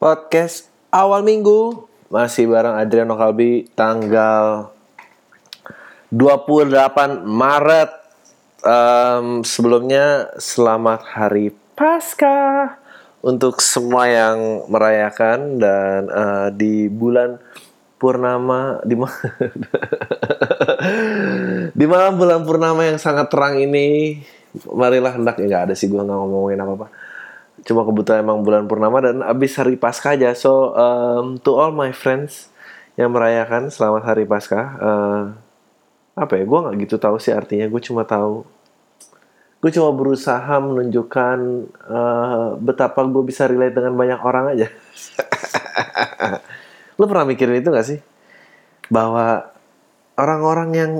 podcast awal minggu masih bareng Adriano Kalbi tanggal 28 Maret. Em, sebelumnya selamat hari Paskah untuk semua yang merayakan dan eh, di bulan purnama di ma- di malam bulan purnama yang sangat terang ini marilah hendak ya nggak ada sih gua nggak ngomongin apa apa cuma kebetulan emang bulan purnama dan abis hari pasca aja. So um, to all my friends yang merayakan selamat hari pasca eh, apa ya gue nggak gitu tahu sih artinya. Gue cuma tahu gue cuma berusaha menunjukkan eh, betapa gue bisa relate dengan banyak orang aja. Lu pernah mikirin itu gak sih? Bahwa orang-orang yang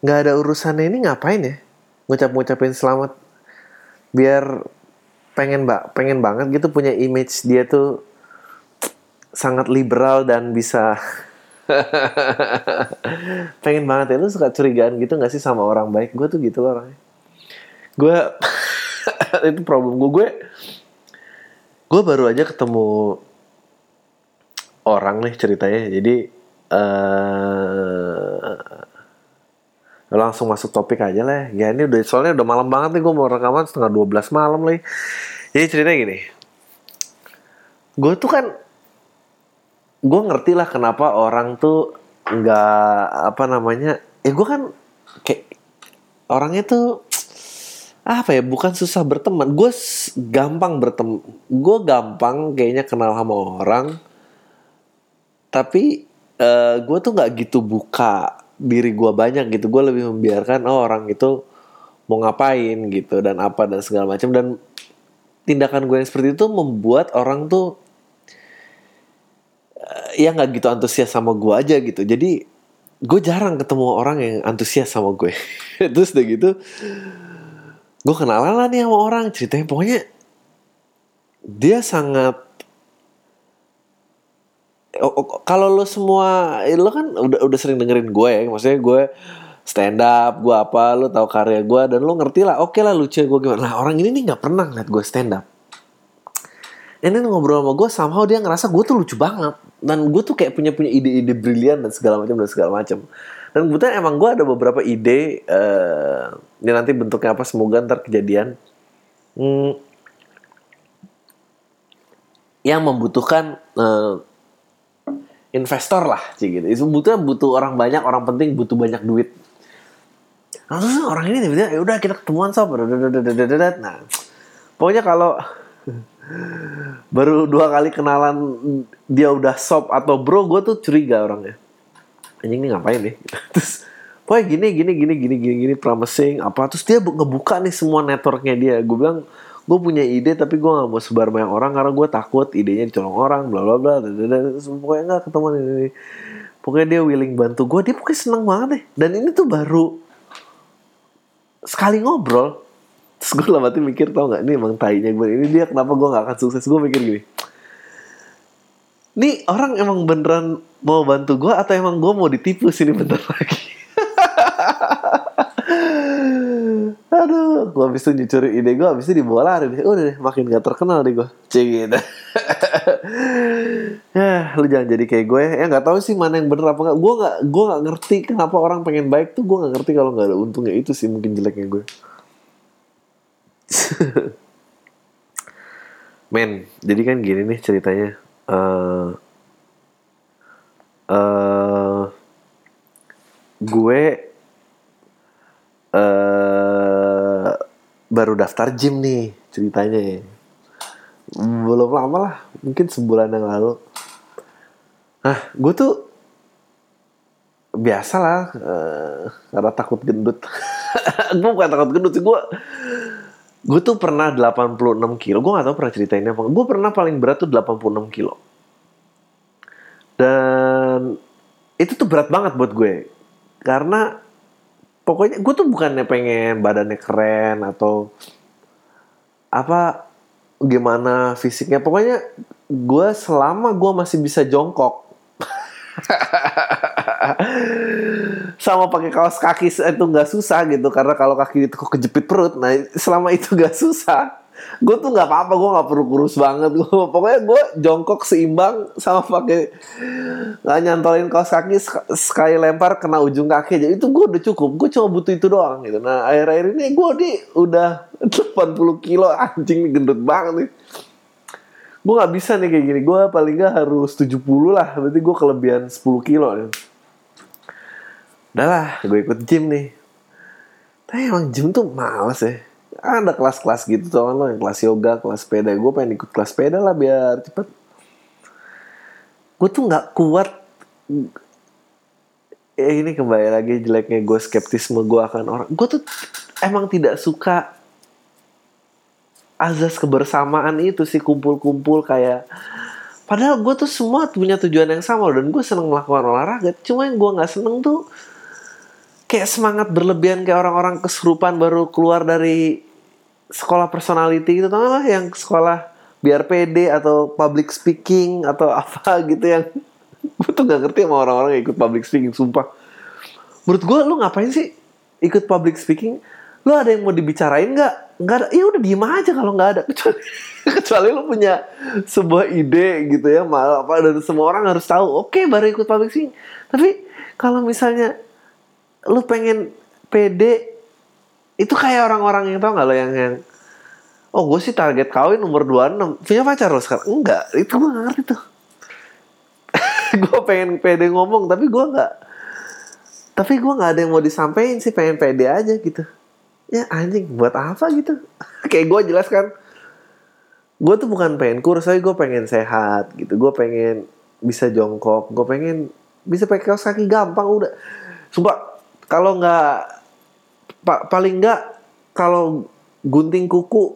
nggak ada urusannya ini ngapain ya? Ngucap-ngucapin selamat. Biar pengen mbak pengen banget gitu punya image dia tuh sangat liberal dan bisa pengen banget ya. Lu suka curigaan gitu nggak sih sama orang baik? Gue tuh gitu loh orangnya. Gue itu problem gue gue gue baru aja ketemu orang nih ceritanya. Jadi eh langsung masuk topik aja lah. Ya ini udah soalnya udah malam banget nih gue mau rekaman setengah 12 malam nih jadi ceritanya gini. Gue tuh kan gue ngerti lah kenapa orang tuh nggak apa namanya ya gue kan kayak orangnya tuh apa ya bukan susah berteman. Gue gampang berteman gue gampang kayaknya kenal sama orang tapi eh, gue tuh nggak gitu buka diri gue banyak gitu gue lebih membiarkan oh orang itu mau ngapain gitu dan apa dan segala macam. Dan tindakan gue yang seperti itu membuat orang tuh eh, ya nggak gitu antusias sama gue aja gitu. Jadi gue jarang ketemu orang yang antusias sama gue. Terus udah gitu gue kenalan lah nih sama orang ceritanya. Pokoknya dia sangat kalau lo semua eh, lo kan udah udah sering dengerin gue ya maksudnya gue stand up gue apa lo tahu karya gue dan lo ngerti lah oke lah lucu gue gimana. Nah orang ini nih nggak pernah ngeliat gue stand up. Ini ngobrol sama gue somehow dia ngerasa gue tuh lucu banget. Dan gue tuh kayak punya punya ide-ide brilian dan segala macam dan segala macam. Dan kebetulan emang gue ada beberapa ide eh ini nanti bentuknya apa semoga ntar kejadian. Hmm, yang membutuhkan eh, investor lah sih gitu. Itu butuh butuh orang banyak orang penting butuh banyak duit. Nah, terus orang ini tiba-tiba ya udah kita ketemuan sob. Nah pokoknya kalau baru dua kali kenalan dia udah sob atau bro gue tuh curiga orangnya anjing ini ngapain nih terus pokoknya gini gini gini gini gini gini promising apa terus dia bu- ngebuka nih semua networknya dia gue bilang gue punya ide tapi gue gak mau sebar banyak orang karena gue takut idenya dicolong orang bla bla bla pokoknya nggak ketemu ini, pokoknya dia willing bantu gue dia pokoknya seneng banget deh. Dan ini tuh baru sekali ngobrol terus gue lama tuh mikir tau nggak ini emang tainya gue ini dia kenapa gue nggak akan sukses? Gue mikir gini Nih orang emang beneran mau bantu gue atau emang gue mau ditipu sini bentar lagi? Aduh, gue habis itu nyucurin ide gue, habis itu dibawa lari deh. Udah deh, makin gak terkenal deh gue. Cik gitu. ya, lu jangan jadi kayak gue. Ya nggak tahu sih mana yang bener apa nggak. Gue nggak, gue nggak ngerti kenapa orang pengen baik tuh. Gue nggak ngerti kalau nggak ada untungnya itu sih mungkin jeleknya gue. Men, jadi kan gini nih ceritanya. Eh, eh, gue eh baru daftar gym nih ceritanya ya. Belum lama lah, mungkin sebulan yang lalu. Nah, gue tuh biasa lah, eh, karena takut gendut. gue bukan takut gendut sih, gue gue tuh pernah 86 kilo. Gue gak tau pernah ceritain apa. Gue pernah paling berat tuh 86 kilo. Dan itu tuh berat banget buat gue. Karena pokoknya gue tuh bukannya pengen badannya keren atau apa gimana fisiknya. Pokoknya gue selama gue masih bisa jongkok sama pakai kaos kaki itu nggak susah gitu karena kalau kaki itu kejepit perut nah selama itu nggak susah gue tuh nggak apa-apa gue nggak perlu kurus banget. Gue pokoknya gue jongkok seimbang sama pakai nggak nyantolin kaos kaki sekali lempar kena ujung kaki. Aja itu gue udah cukup gue cuma butuh itu doang gitu. Nah akhir-akhir ini gue di udah 80 kilo anjing gendut banget nih. Gue nggak bisa nih kayak gini gue paling nggak harus 70 lah. Berarti gue kelebihan 10 kilo nih. Udah lah gue ikut gym nih. Tapi emang gym tuh males ya ada kelas-kelas gitu tuh lo yang kelas yoga kelas sepeda. Gue pengen ikut kelas sepeda lah biar cepet. Gue tuh nggak kuat. Eh ini kembali lagi jeleknya gue skeptisme gue akan orang. Gue tuh emang tidak suka azas kebersamaan itu sih kumpul-kumpul kayak padahal gue tuh semua punya tujuan yang sama dan gue seneng melakukan olahraga. Cuma yang gue nggak seneng tuh kayak semangat berlebihan kayak orang-orang kesurupan baru keluar dari sekolah personality gitu tau lah yang sekolah biar pede atau public speaking atau apa gitu yang gue tuh gak ngerti sama orang-orang yang ikut public speaking sumpah. Menurut gue lu ngapain sih ikut public speaking? Lu ada yang mau dibicarain nggak? Nggak ada. Ya udah diem aja kalau nggak ada. Kecuali kecuali lu punya sebuah ide gitu ya malah apa dan semua orang harus tahu oke okay, baru ikut public speaking. Tapi kalau misalnya lu pengen pede itu kayak orang-orang yang tau gak lo yang yang oh gue sih target kawin umur 26 punya pacar lo sekarang? Enggak itu gue gak ngerti tuh. Gue pengen pede ngomong tapi gue nggak tapi gue nggak ada yang mau disampaikan sih pengen pede aja gitu. Ya anjing buat apa gitu? Kayak gue jelaskan gue tuh bukan pengen kurus tapi gue pengen sehat gitu. Gue pengen bisa jongkok gue pengen bisa pakai kaos kaki gampang udah. Sumpah kalau nggak pa paling enggak kalau gunting kuku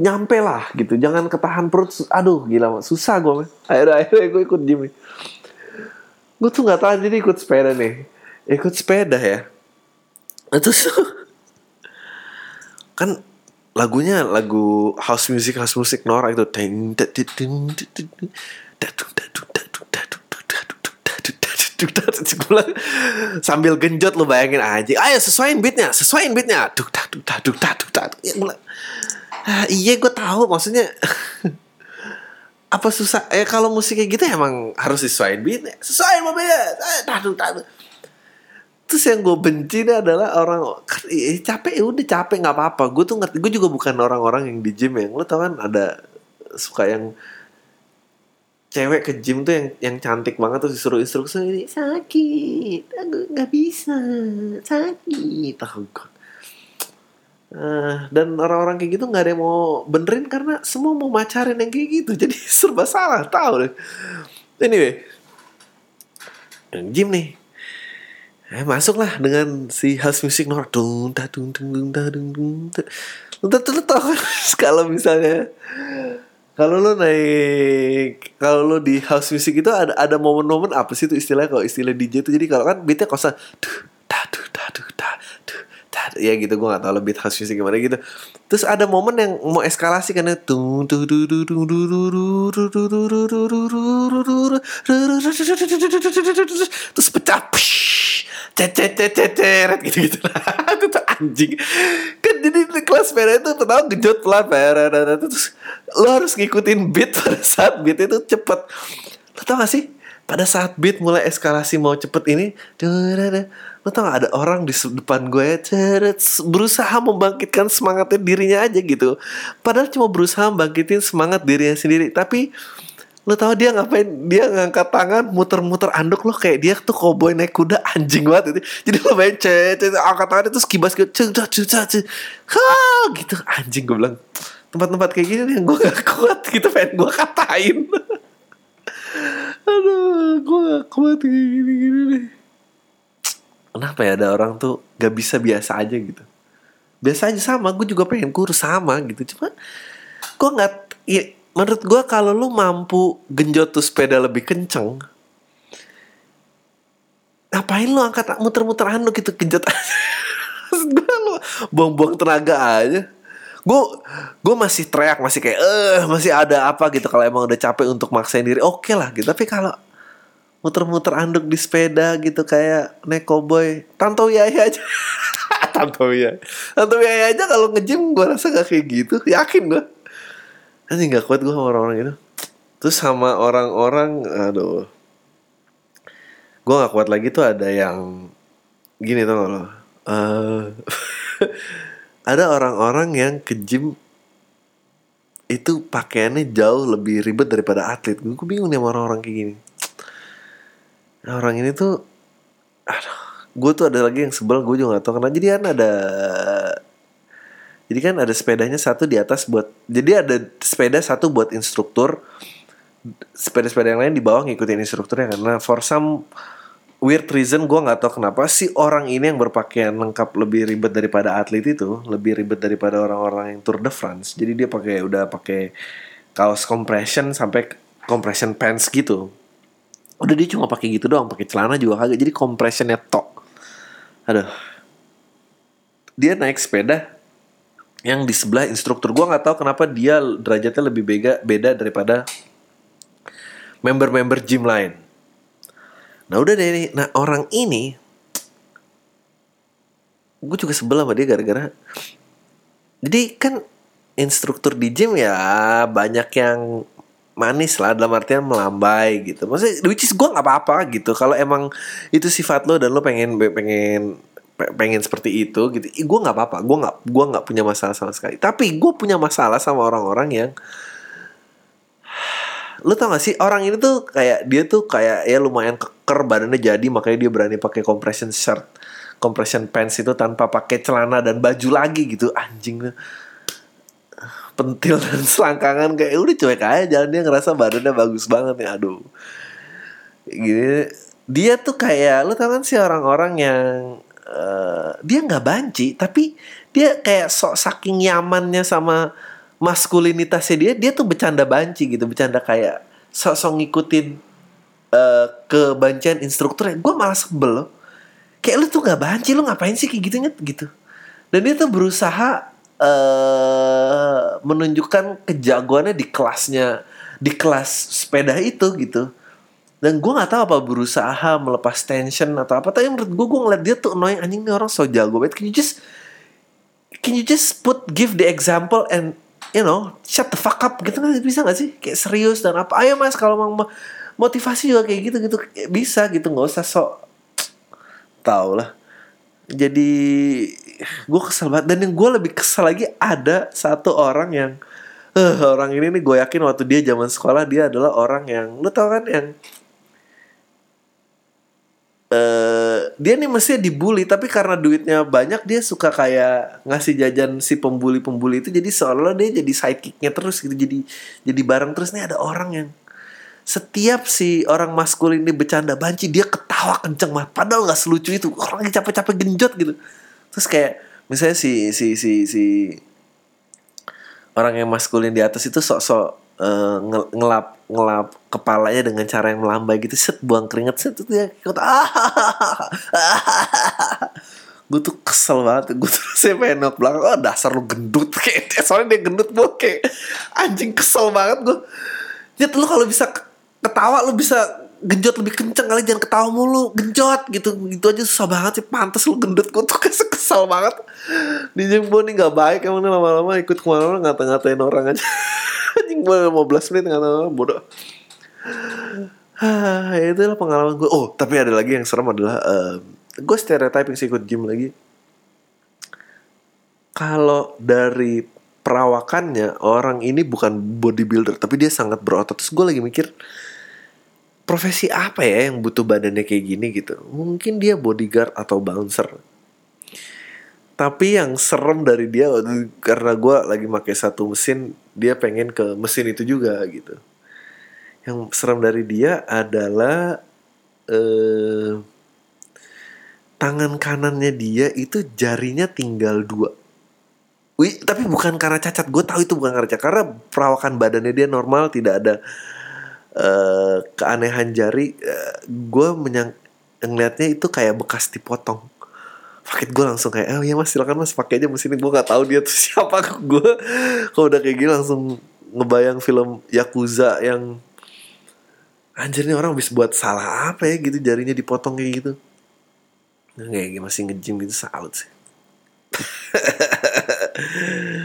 nyampe lah gitu. Jangan ketahan perut. Aduh gila susah gue akhirnya akhirnya gue ikut gym gue tuh nggak tahu jadi ikut sepeda nih. Ikut sepeda ya? Terus kan lagunya lagu house music house music Nora itu. Ding ding ding ding sambil genjot lo bayangin aja. Ayo sesuaiin beatnya sesuaiin beatnya. Duk tak duk tak duk duk ya, ah, iya gue tahu maksudnya. Apa susah? Eh kalau musik kayak gitu emang harus sesuaiin beatnya. Sesuaiin mobilnya tak duk tak terus yang gue benci nih adalah orang eh, capek ya udah capek nggak apa-apa. Gue tuh ngerti gue juga bukan orang-orang yang di gym yang lo tau kan ada suka yang cewek ke gym tuh yang yang cantik banget tuh disuruh instruksi ini sakit aku nggak bisa sakit oh, God. Uh, dan orang-orang kayak gitu nggak ada yang mau benerin karena semua mau macarin yang kayak gitu jadi serba salah tahu deh anyway dan gym nih eh, masuklah dengan si house music nor dung ta dung dung dung ta dung dung ta lu tau kalau misalnya kalau lo naik kalau lo di house music itu ada ada momen-momen apa sih itu istilahnya? Kalau istilah DJ itu jadi kalau kan beatnya kosan tuh ta tuh ta tuh ta tuh ta ya gitu gue gak tau beat house music gimana gitu terus ada momen yang mau eskalasi karena tuh tuh tuh tuh tuh tuh tuh tuh terus pecah cecet gitu gitu itu tuh anjing kan jadi kelas merah itu pertama gejot pelan terus lo harus ngikutin beat pada saat beat itu cepet lo tau gak sih pada saat beat mulai eskalasi mau cepet ini lo tau gak ada orang di depan gue ya berusaha membangkitkan semangatnya dirinya aja gitu. Padahal cuma berusaha membangkitin semangat dirinya sendiri. Tapi lo tau dia ngapain? Dia ngangkat tangan muter-muter anduk lo kayak dia tuh cowboy naik kuda anjing banget itu. Jadi lo main cek angkat tangan itu kibas gitu ceng ha gitu. Anjing gue bilang tempat-tempat kayak gini yang gue gak kuat gitu pengen gue katain. Aduh gue gak kuat kayak gini gini deh kenapa ya ada orang tuh gak bisa biasa aja gitu? Biasa aja sama gue juga pengen kurus sama gitu. Cuma gue nggak ya, menurut gue kalau lu mampu genjot tuh sepeda lebih kenceng ngapain lu angkat muter-muter anu gitu genjot lu buang-buang tenaga aja. Gue gue masih teriak masih kayak eh masih ada apa gitu kalau emang udah capek untuk maksain diri. Oke okay lah gitu. Tapi kalau muter-muter anduk di sepeda gitu kayak naik cowboy tanto ya aja. Tantowi ya Tantowi aja kalau nge-gym gue rasa gak kayak gitu. Yakin gue Nanti gak kuat gue sama orang-orang gitu Terus sama orang-orang Aduh. Gue gak kuat lagi tuh ada yang Gini tau gak lo? Uh, Ada orang-orang yang ke gym Itu pakaiannya jauh lebih ribet daripada atlet. Gue bingung nih sama orang-orang kayak gini nah, Orang ini tuh Aduh gue tuh ada lagi yang sebel gue juga gak tau karena jadi kan ada jadi kan ada sepedanya satu di atas buat jadi ada sepeda satu buat instruktur. Sepeda-sepeda yang lain di bawah ngikutin instrukturnya karena for some weird reason gue nggak tahu kenapa si orang ini yang berpakaian lengkap lebih ribet daripada atlet itu lebih ribet daripada orang-orang yang Tour de France. Jadi dia pakai udah pakai kaos compression sampai compression pants gitu udah dia cuma pakai gitu doang pakai celana juga kagak jadi compressionnya tok. Aduh. Dia naik sepeda yang di sebelah instruktur. Gue nggak tahu kenapa dia derajatnya lebih beda beda daripada member-member gym lain. Nah udah deh nih nah orang ini gue juga sebel sama dia gara-gara jadi kan instruktur di gym ya banyak yang manis lah dalam artian melambai gitu. Maksudnya which is gue nggak apa-apa gitu. Kalau emang itu sifat lo dan lo pengen pengen pengen seperti itu gitu, gue nggak apa-apa. Gue nggak gue nggak punya masalah sama sekali. Tapi gue punya masalah sama orang-orang yang lo tau gak sih orang ini tuh kayak dia tuh kayak ya lumayan keker badannya jadi makanya dia berani pakai compression shirt compression pants itu tanpa pakai celana dan baju lagi gitu anjing pentil dan selangkangan kayak udah cuek aja jalan. Dia ngerasa badannya bagus banget nih aduh. Gini dia tuh kayak lu tau kan sih orang-orang yang uh, dia nggak banci tapi dia kayak sok saking nyamannya sama maskulinitasnya dia dia tuh bercanda banci gitu bercanda kayak sok-sok ngikutin uh, kebancian instrukturnya. Gue malah sebel loh. Kayak lu tuh nggak banci lu ngapain sih kayak gitunya gitu. Dan dia tuh berusaha uh, menunjukkan kejagoannya di kelasnya di kelas sepeda itu gitu. Dan gue nggak tahu apa berusaha melepas tension atau apa tapi menurut gue gue ngeliat dia tuh annoying anjing nih orang so jago banget. Can you just can you just put give the example and you know shut the fuck up gitu kan? Bisa gak sih? Kayak serius dan apa? Ayo mas kalau mau motivasi juga kayak gitu gitu. Bisa gitu nggak usah sok tau lah jadi gue kesel banget. Dan yang gue lebih kesel lagi ada satu orang yang uh, orang ini nih gue yakin waktu dia zaman sekolah dia adalah orang yang lu tau kan yang Uh, dia nih mestinya dibully tapi karena duitnya banyak dia suka kayak ngasih jajan si pembuli pembuli itu. Jadi seolah dia jadi sidekicknya terus gitu jadi jadi bareng. Terus nih ada orang yang setiap si orang maskulin ini bercanda banci dia ketawa kenceng mah padahal nggak selucu itu orang yang capek-capek genjot gitu terus kayak misalnya si si si si orang yang maskulin di atas itu sok-sok uh, ngelap ngelap kepalanya dengan cara yang melambai gitu set buang keringet set itu dia ikut gue tuh kesel banget gue tuh saya pengen belakang oh dasar lu gendut kayak soalnya dia gendut kayak anjing kesel banget gue ya lu kalau bisa ketawa lu bisa genjot lebih kenceng kali jangan ketawa mulu genjot gitu. Gitu aja susah banget sih pantas lu gendut gue tuh kesel, kesel banget. Di jengbo nih nggak baik emang lama-lama ikut ke mana-mana ngata-ngatain orang aja. Anjing gue 15 menit ngata bodoh. Ah ya itu lah pengalaman gue oh tapi ada lagi yang serem adalah uh, gue stereotyping sih ikut gym lagi. Kalau dari perawakannya orang ini bukan bodybuilder tapi dia sangat berotot. Terus gue lagi mikir profesi apa ya yang butuh badannya kayak gini gitu mungkin dia bodyguard atau bouncer tapi yang serem dari dia karena gue lagi pakai satu mesin dia pengen ke mesin itu juga gitu yang serem dari dia adalah eh, tangan kanannya dia itu jarinya tinggal dua Wih, tapi bukan karena cacat. Gue tahu itu bukan karena cacat. Karena perawakan badannya dia normal, tidak ada uh, keanehan jari uh, eh, gue menyang ngeliatnya itu kayak bekas dipotong. Paket gue langsung kayak oh ya mas silakan mas pakai aja mesin gue nggak tahu dia tuh siapa. Gue kalau udah kayak gini langsung ngebayang film yakuza yang anjir nih orang bisa buat salah apa ya? Gitu jarinya dipotong kayak gitu. Kayak masih ngejim gitu salut sih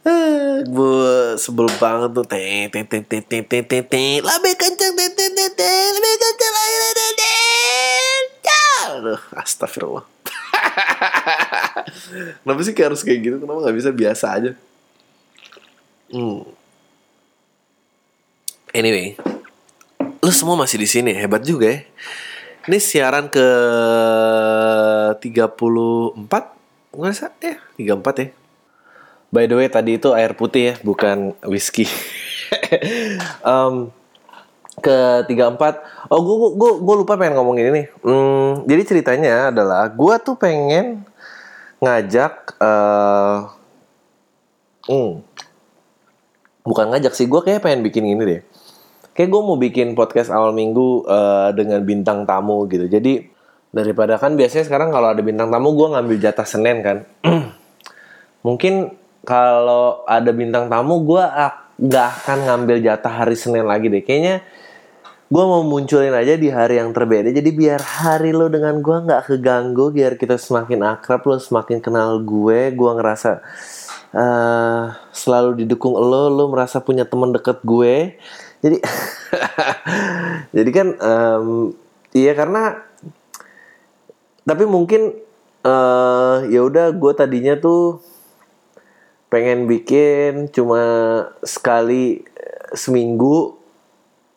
gue sebel banget tuh. Teng teng teng teng teng teng teng teng lebih kenceng teng teng teng teng lebih kenceng lagi teng teng aduh astagfirullah. Kenapa sih kayak harus kayak gitu? Kenapa nggak bisa? Biasa aja. Hmm. anyway lu semua masih di sini. Hebat juga ya. Ini siaran ke 34 nggak ya 34 ya By the way tadi itu air putih ya, bukan whisky. um, ke 34 oh gue gue lupa pengen ngomongin ini. Hmm, jadi ceritanya adalah gue tuh pengen ngajak uh, hmm, bukan ngajak sih gue kayak pengen bikin ini deh. Kayak gue mau bikin podcast awal minggu uh, dengan bintang tamu gitu. Jadi daripada kan biasanya sekarang kalau ada bintang tamu gue ngambil jatah senin kan. Mungkin kalau ada bintang tamu gue nggak akan ngambil jatah hari Senin lagi deh. Kayaknya gue mau munculin aja di hari yang terbeda. Jadi biar hari lo dengan gue nggak keganggu, biar kita semakin akrab, lo semakin kenal gue, gue ngerasa uh, selalu didukung lo, lo merasa punya teman deket gue. Jadi, jadi kan, um, iya karena, tapi mungkin uh, ya udah gue tadinya tuh pengen bikin cuma sekali seminggu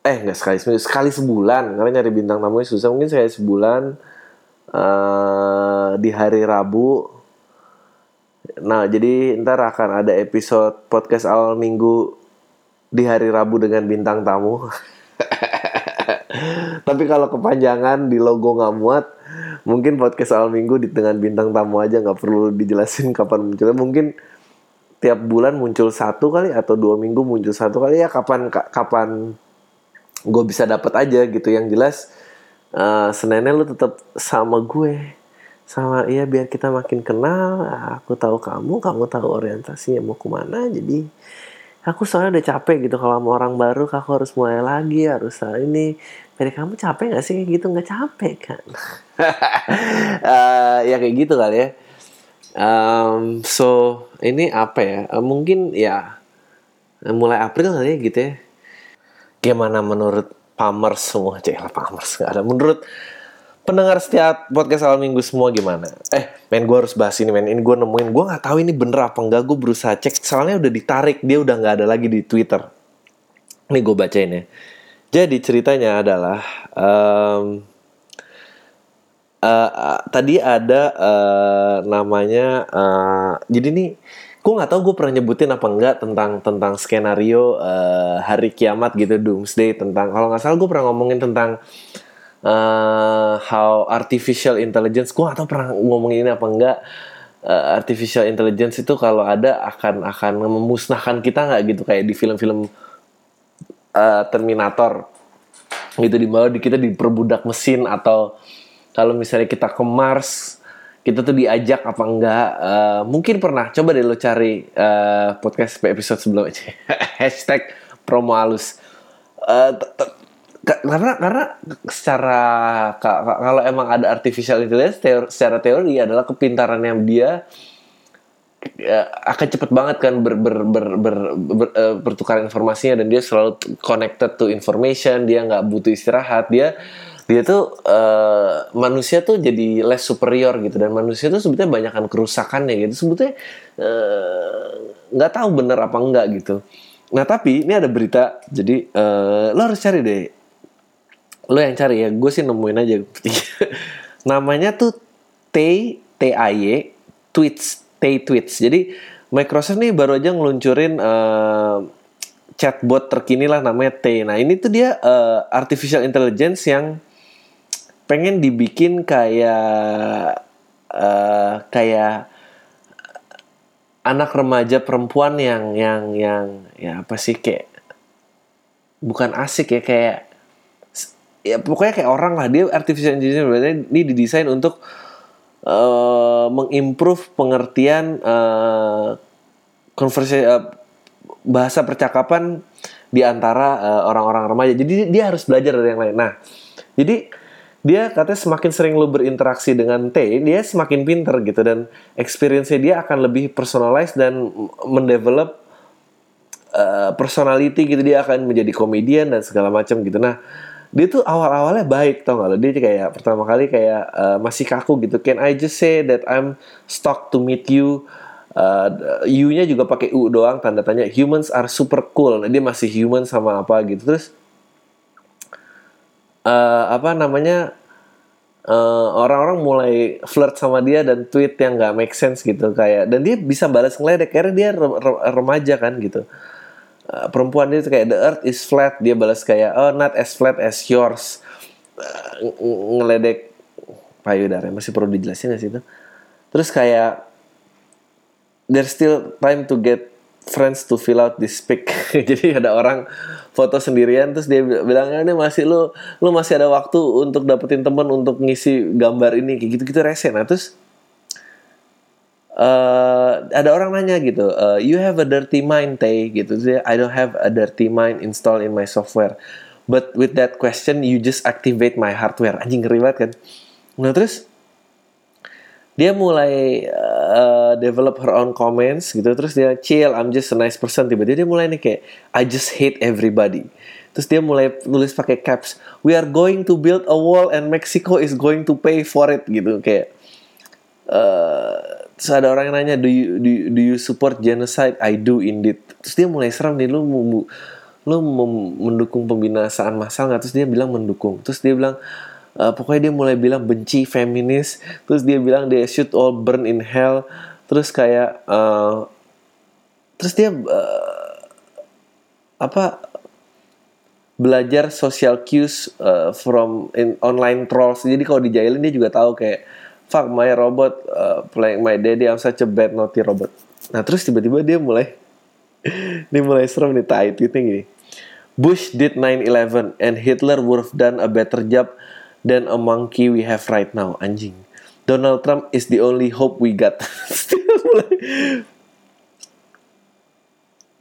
eh nggak sekali seminggu sekali sebulan. Karena nyari bintang tamunya susah mungkin saya sebulan uh, di hari Rabu. Nah jadi ntar akan ada episode podcast awal minggu di hari Rabu dengan bintang tamu. Tapi kalau kepanjangan di logo nggak muat mungkin podcast awal minggu di dengan bintang tamu aja nggak perlu dijelasin kapan munculnya. Mungkin tiap bulan muncul satu kali atau dua minggu muncul satu kali ya kapan kapan gue bisa dapat aja gitu. Yang jelas uh, senennya lu tetap sama gue. Sama iya biar kita makin kenal. Aku tahu kamu kamu tahu orientasinya mau ke mana. Jadi aku soalnya udah capek gitu. Kalau sama orang baru aku harus mulai lagi harus ini. Dari kamu capek gak sih? Kayak gitu nggak capek kan uh, ya kayak gitu kali ya Um, so ini apa ya? Uh, mungkin ya mulai April kali ya gitu ya. Gimana menurut Pamers semua? Cek lah Pamers gak ada. Menurut pendengar setiap podcast awal minggu semua gimana? Eh, men gue harus bahas ini men. Ini gue nemuin. Gue nggak tahu ini bener apa enggak. Gue berusaha cek. Soalnya udah ditarik. Dia udah nggak ada lagi di Twitter. Ini gue bacain ya. Jadi ceritanya adalah um, uh, tadi ada uh, namanya uh, jadi nih gue nggak tahu gue pernah nyebutin apa enggak tentang tentang skenario uh, hari kiamat gitu doomsday tentang kalau nggak salah gue pernah ngomongin tentang uh, how artificial intelligence gue tahu pernah ngomongin ini apa enggak uh, artificial intelligence itu kalau ada akan akan memusnahkan kita nggak gitu kayak di film-film uh, Terminator gitu di bawah kita diperbudak mesin atau kalau misalnya kita ke Mars kita tuh diajak apa enggak? Uh, mungkin pernah. Coba deh lo cari uh, podcast episode sebelumnya hashtag promo halus. Uh, karena karena secara kalau emang ada artificial intelligence teori, secara teori adalah kepintarannya dia akan cepet banget kan ber, ber, ber, ber, ber, uh, bertukar informasinya dan dia selalu connected to information dia nggak butuh istirahat dia dia tuh uh, manusia tuh jadi less superior gitu. Dan manusia tuh sebetulnya banyakkan kerusakannya gitu. Sebetulnya eh, nggak uh, tahu bener apa enggak gitu. Nah tapi ini ada berita. Jadi uh, lo harus cari deh. Lo yang cari ya. Gue sih nemuin aja. Namanya tuh T T A Y tweets T tweets jadi Microsoft nih baru aja ngeluncurin uh, chatbot terkini lah namanya T. Nah ini tuh dia uh, artificial intelligence yang pengen dibikin kayak uh, kayak anak remaja perempuan yang yang yang ya apa sih kayak bukan asik ya kayak ya pokoknya kayak orang lah dia artificial intelligence ini didesain untuk uh, mengimprove pengertian uh, konversi uh, bahasa percakapan di antara orang-orang uh, remaja. Jadi dia harus belajar dari yang lain. Nah, jadi dia katanya semakin sering lu berinteraksi dengan T, dia semakin pinter gitu dan experience-nya dia akan lebih personalized dan mendevelop uh, personality gitu dia akan menjadi komedian dan segala macam gitu. Nah, dia tuh awal-awalnya baik tau gak lo dia kayak pertama kali kayak uh, masih kaku gitu. Can I just say that I'm stoked to meet you? Uh, U-nya juga pakai U doang tanda tanya. Humans are super cool. Nah, dia masih human sama apa gitu. Terus uh, apa namanya eh, orang-orang mulai flirt sama dia dan tweet yang gak make sense gitu kayak dan dia bisa balas ngeledek karena dia remaja kan gitu. Uh, perempuan dia kayak the earth is flat. Dia balas kayak oh not as flat as yours. Uh, ngeledek payudara masih perlu dijelasin gak sih itu? Terus kayak there's still time to get friends to fill out this pic. Jadi ada orang foto sendirian terus dia bilang ini masih lu lu masih ada waktu untuk dapetin temen untuk ngisi gambar ini kayak gitu gitu rese. Nah terus uh, ada orang nanya gitu uh, you have a dirty mind Tay? Gitu. Dia I don't have a dirty mind installed in my software. But with that question you just activate my hardware. Anjing ngeri banget kan? Nah terus dia mulai uh, develop her own comments gitu. Terus dia chill I'm just a nice person. Tiba-tiba dia mulai nih kayak I just hate everybody. Terus dia mulai nulis pakai caps we are going to build a wall and Mexico is going to pay for it. Gitu kayak uh, terus ada orang yang nanya do you do you, do you support genocide? I do indeed. Terus dia mulai serem nih lu lu mendukung pembinasaan massal nggak? Terus dia bilang mendukung. Terus dia bilang uh, pokoknya dia mulai bilang benci feminis terus dia bilang they should all burn in hell. Terus kayak uh, terus dia uh, apa belajar social cues uh, from in online trolls. Jadi kalau dijailin dia juga tahu kayak fuck my robot uh, playing my daddy I'm such a bad naughty robot. Nah terus tiba-tiba dia mulai dia mulai serem nih tai tweetnya gini. Bush did 9/11 and Hitler would have done a better job than a monkey we have right now anjing. Donald Trump is the only hope we got.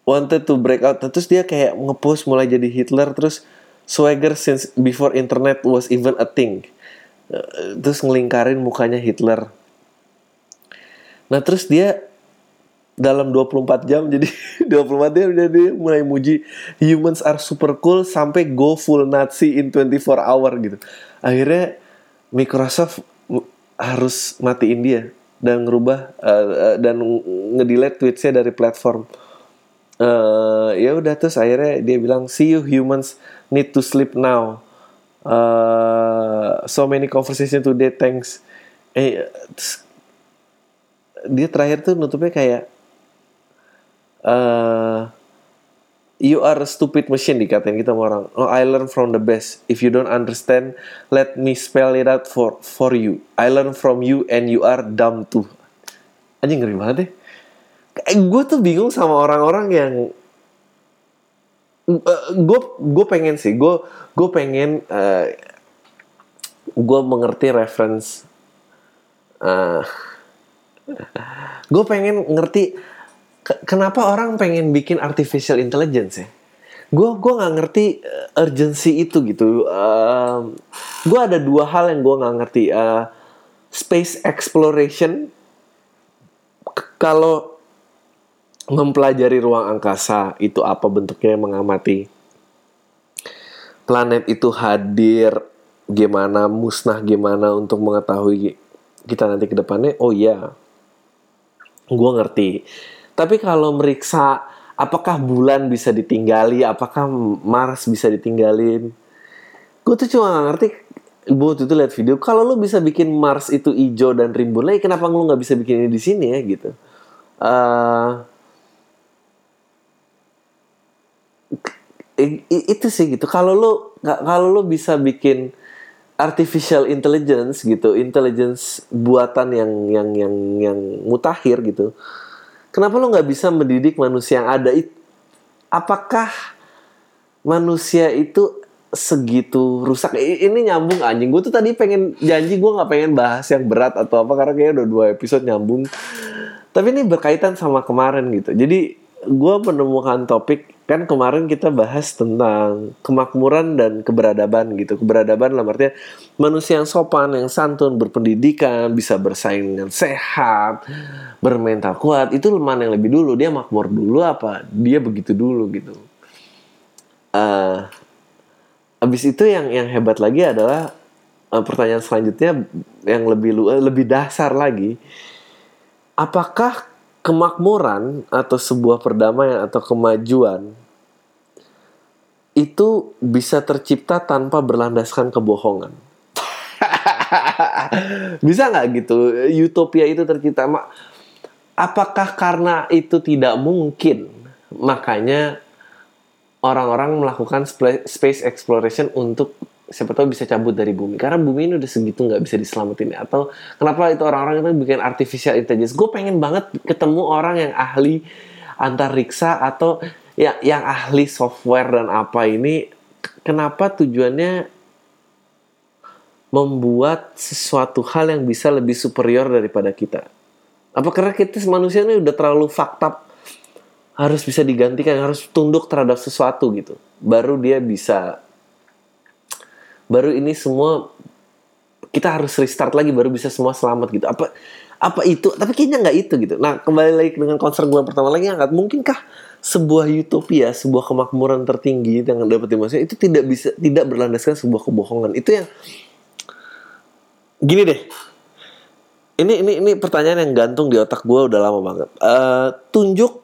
Wanted to break out. Terus dia kayak ngepost mulai jadi Hitler terus swagger since before internet was even a thing. Eh, terus ngelingkarin mukanya Hitler. Nah terus dia dalam 24 jam jadi 24 jam jadi mulai muji humans are super cool sampai go full Nazi in 24 hour gitu. Akhirnya Microsoft harus matiin dia dan ngerubah uh, uh, dan ngedelete tweetsnya dari platform. Uh, ya udah terus akhirnya dia bilang see you humans need to sleep now. Uh, so many conversation today thanks. Eh terus, dia terakhir tuh nutupnya kayak uh, you are a stupid machine dikatain kita sama orang. Oh, I learn from the best. If you don't understand, let me spell it out for for you. I learn from you and you are dumb too. Anjing ngeri banget deh. Eh, gue tuh bingung sama orang-orang yang gue uh, gue pengen sih gue gue pengen uh, gue mengerti reference uh, gue pengen ngerti kenapa orang pengen bikin artificial intelligence ya? Gue gue nggak ngerti uh, urgency itu gitu. Uh, gue ada dua hal yang gue nggak ngerti. Uh, space exploration kalau mempelajari ruang angkasa itu apa bentuknya mengamati planet itu hadir gimana musnah gimana untuk mengetahui kita nanti ke depannya oh iya gue ngerti tapi kalau meriksa apakah bulan bisa ditinggali, apakah Mars bisa ditinggalin, gue tuh cuma gak ngerti. Gue waktu itu lihat video, kalau lo bisa bikin Mars itu hijau dan rimbun lagi, kenapa lo nggak bisa bikin ini di sini ya gitu? Uh, itu sih gitu. Kalau lo kalau lo bisa bikin artificial intelligence gitu, intelligence buatan yang yang yang yang mutakhir gitu Kenapa lo nggak bisa mendidik manusia yang ada? Apakah manusia itu segitu rusak? Ini nyambung anjing. Gue tuh tadi pengen janji gue nggak pengen bahas yang berat atau apa karena kayaknya udah dua episode nyambung. Tapi ini berkaitan sama kemarin gitu. Jadi gue menemukan topik kan kemarin kita bahas tentang kemakmuran dan keberadaban gitu. Keberadaban dalam artinya manusia yang sopan, yang santun, berpendidikan, bisa bersaing dengan sehat, bermental kuat. Itu mana yang lebih dulu? Dia makmur dulu apa? Dia begitu dulu gitu. Uh, abis itu yang yang hebat lagi adalah uh, pertanyaan selanjutnya yang lebih lu, lebih dasar lagi. Apakah kemakmuran atau sebuah perdamaian atau kemajuan itu bisa tercipta tanpa berlandaskan kebohongan. bisa nggak gitu? Utopia itu tercipta. Apakah karena itu tidak mungkin, makanya orang-orang melakukan space exploration untuk siapa tahu bisa cabut dari bumi. Karena bumi ini udah segitu nggak bisa diselamatin. Atau kenapa itu orang-orang itu bikin artificial intelligence? Gue pengen banget ketemu orang yang ahli antariksa atau ya yang ahli software dan apa ini. Kenapa tujuannya membuat sesuatu hal yang bisa lebih superior daripada kita? Apa karena kita manusia ini udah terlalu fakta harus bisa digantikan harus tunduk terhadap sesuatu gitu. Baru dia bisa baru ini semua kita harus restart lagi baru bisa semua selamat gitu. Apa apa itu? Tapi kayaknya nggak itu gitu. Nah kembali lagi dengan konser gue pertama lagi angkat. Mungkinkah sebuah utopia sebuah kemakmuran tertinggi yang dapat dimaksud itu tidak bisa tidak berlandaskan sebuah kebohongan? Itu yang gini deh. Ini ini ini pertanyaan yang gantung di otak gue udah lama banget. Uh, tunjuk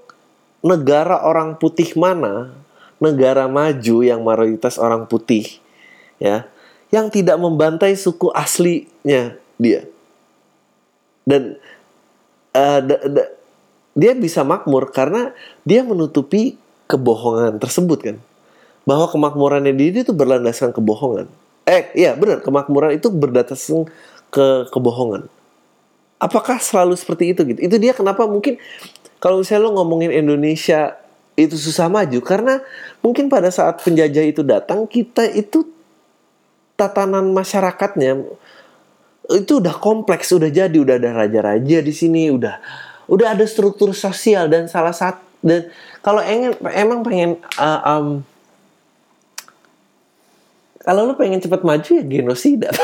negara orang putih mana negara maju yang mayoritas orang putih ya yang tidak membantai suku aslinya dia. Dan uh, dia bisa makmur karena dia menutupi kebohongan tersebut kan. Bahwa kemakmurannya dia itu berlandaskan kebohongan. Eh, iya benar, kemakmuran itu berdasarkan ke kebohongan. Apakah selalu seperti itu gitu? Itu dia kenapa mungkin kalau misalnya lo ngomongin Indonesia itu susah maju karena mungkin pada saat penjajah itu datang kita itu tatanan masyarakatnya itu udah kompleks, udah jadi, udah ada raja-raja di sini, udah udah ada struktur sosial dan salah satu dan kalau ingin emang pengen uh, um, kalau lu pengen cepat maju ya genosida.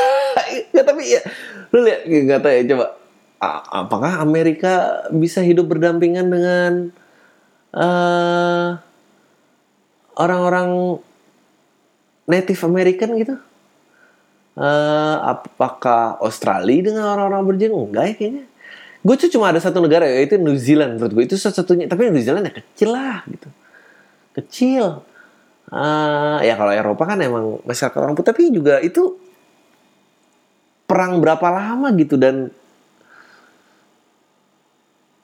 Ya tapi ya lu lihat nggak tahu ya coba apakah Amerika bisa hidup berdampingan dengan uh, orang-orang Native American gitu uh, apakah Australia dengan orang-orang berjen enggak ya kayaknya. Gue tuh cuma ada satu negara yaitu New Zealand. Menurut gue itu satu-satunya tapi New Zealand ya kecil lah gitu. Kecil. Uh, ya kalau Eropa kan emang masyarakat orang putih tapi juga itu perang berapa lama gitu dan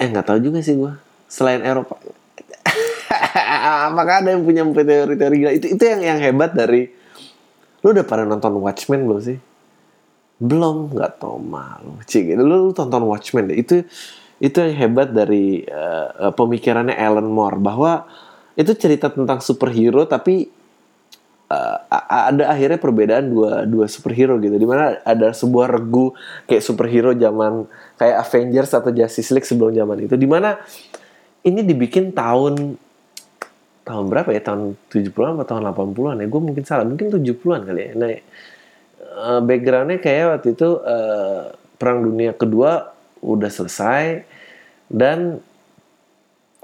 eh nggak tahu juga sih gue selain Eropa. Apakah ada yang punya teori-teori gila? Itu itu yang yang hebat dari Lu udah pada nonton Watchmen belum sih? Belum, nggak tau malu. Cik, gitu. lu, lu tonton Watchmen deh. Itu itu yang hebat dari uh, pemikirannya Alan Moore bahwa itu cerita tentang superhero tapi uh, ada akhirnya perbedaan dua dua superhero gitu di mana ada sebuah regu kayak superhero zaman kayak Avengers atau Justice League sebelum zaman itu di mana ini dibikin tahun tahun berapa ya? Tahun 70-an atau tahun 80-an ya? Gue mungkin salah. Mungkin 70-an kali ya. Nah uh, backgroundnya kayak waktu itu uh, perang dunia kedua udah selesai dan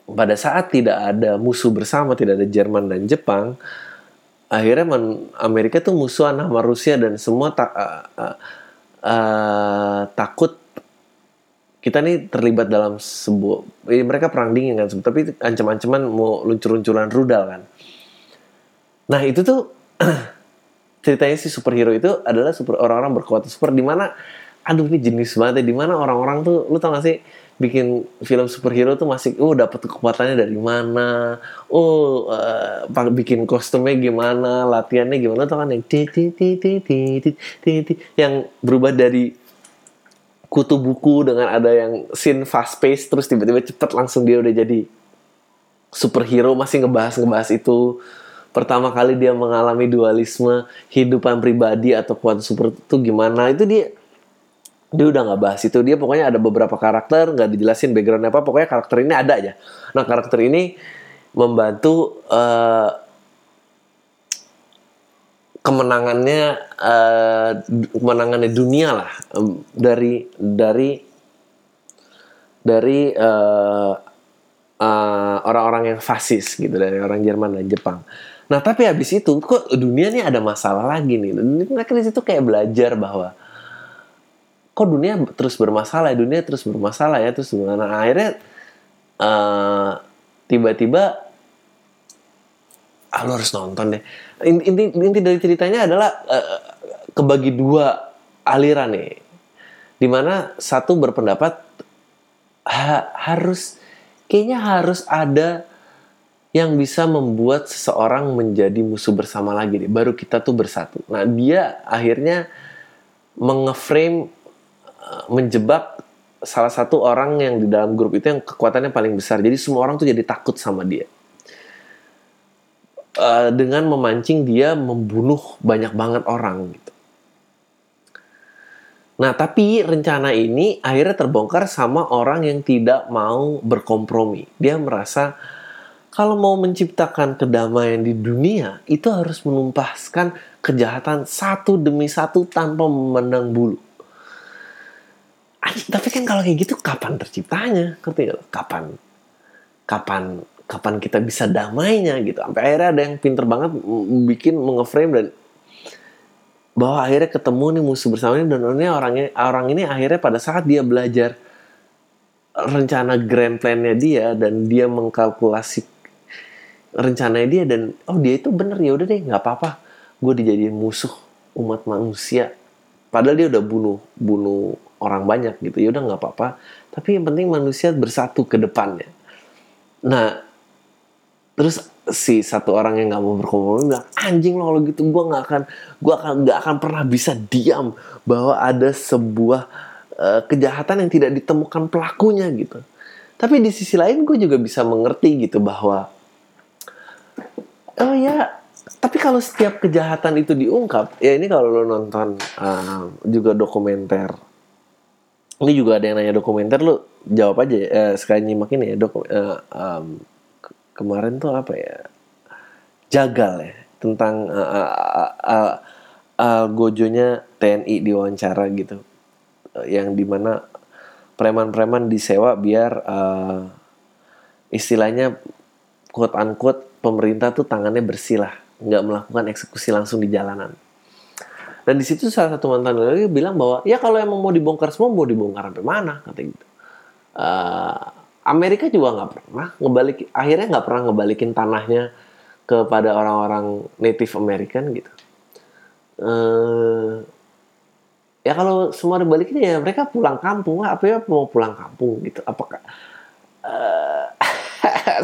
pada saat tidak ada musuh bersama tidak ada Jerman dan Jepang akhirnya Amerika tuh musuhan sama Rusia dan semua tak uh, uh, uh, takut kita nih terlibat dalam sebuah eh, mereka perang dingin kan tapi ancam-ancaman mau luncur-luncuran rudal kan. Nah itu tuh ceritanya si superhero itu adalah super orang-orang berkuat super di mana aduh ini jenis banget ya di mana orang-orang tuh lu tau gak sih bikin film superhero tuh masih oh dapat kekuatannya dari mana? Oh uh, bikin kostumnya gimana? Latihannya gimana? Tuh kan yang yang berubah dari kutu buku dengan ada yang scene fast pace terus tiba-tiba cepet langsung dia udah jadi superhero masih ngebahas ngebahas itu. Pertama kali dia mengalami dualisme hidupan pribadi atau kuat super itu gimana itu dia dia udah nggak bahas itu. Dia pokoknya ada beberapa karakter nggak dijelasin backgroundnya apa pokoknya karakter ini ada aja. Nah karakter ini membantu uh, kemenangannya uh, kemenangannya dunia lah um, dari dari dari uh, uh, orang-orang yang fasis gitu dari orang Jerman dan Jepang. Nah tapi habis itu kok dunia nih ada masalah lagi nih. Mereka di situ kayak belajar bahwa kok dunia terus bermasalah, ya, dunia terus bermasalah ya terus gimana? Nah, akhirnya uh, tiba-tiba ah, lo harus nonton deh. Inti inti dari ceritanya adalah uh, kebagi dua aliran nih, di mana satu berpendapat ha, harus kayaknya harus ada yang bisa membuat seseorang menjadi musuh bersama lagi deh. Baru kita tuh bersatu. Nah dia akhirnya mengeframe eh, menjebak salah satu orang yang di dalam grup itu yang kekuatannya paling besar. Jadi semua orang tuh jadi takut sama dia. Uh, dengan memancing dia membunuh banyak banget orang gitu. Nah, tapi rencana ini akhirnya terbongkar sama orang yang tidak mau berkompromi. Dia merasa kalau mau menciptakan kedamaian di dunia, itu harus menumpaskan kejahatan satu demi satu tanpa memandang bulu. Tapi kan kalau kayak gitu kapan terciptanya? Kapan? Kapan kapan kita bisa damainya gitu. Sampai akhirnya ada yang pinter banget bikin mengeframe dan bahwa akhirnya ketemu nih musuh bersama ini dan ini orangnya orang ini akhirnya pada saat dia belajar rencana grand plan-nya dia dan dia mengkalkulasi rencananya dia dan oh dia itu bener ya udah deh nggak apa-apa. Gue dijadiin musuh umat manusia. Padahal dia udah bunuh bunuh orang banyak gitu. Ya udah nggak apa-apa. Tapi yang penting manusia bersatu ke depannya. Nah terus si satu orang yang nggak mau berkompromi bilang anjing lo gitu gue nggak akan gue akan nggak akan pernah bisa diam bahwa ada sebuah uh, kejahatan yang tidak ditemukan pelakunya gitu. Tapi di sisi lain gue juga bisa mengerti gitu bahwa oh ya tapi kalau setiap kejahatan itu diungkap ya ini kalau lo nonton uh, juga dokumenter ini juga ada yang nanya dokumenter lo jawab aja uh, sekali nyimak ini ya doku, uh, um, kemarin tuh apa ya? Jagal ya tentang uh, uh, uh, uh, gojonya TNI diwawancara gitu. Uh, yang di mana preman-preman disewa biar uh, istilahnya quote unquote pemerintah tuh tangannya bersih lah. Nggak melakukan eksekusi langsung di jalanan. Dan di situ salah satu mantan lagi bilang bahwa ya kalau emang mau dibongkar semua mau dibongkar sampai mana? Kata gitu. Uh, Amerika juga nggak pernah ngebalik akhirnya nggak pernah ngebalikin tanahnya kepada orang-orang Native American gitu. Uh, ya kalau semua dibalikin ya mereka pulang kampung apa ya mau pulang kampung gitu apakah uh,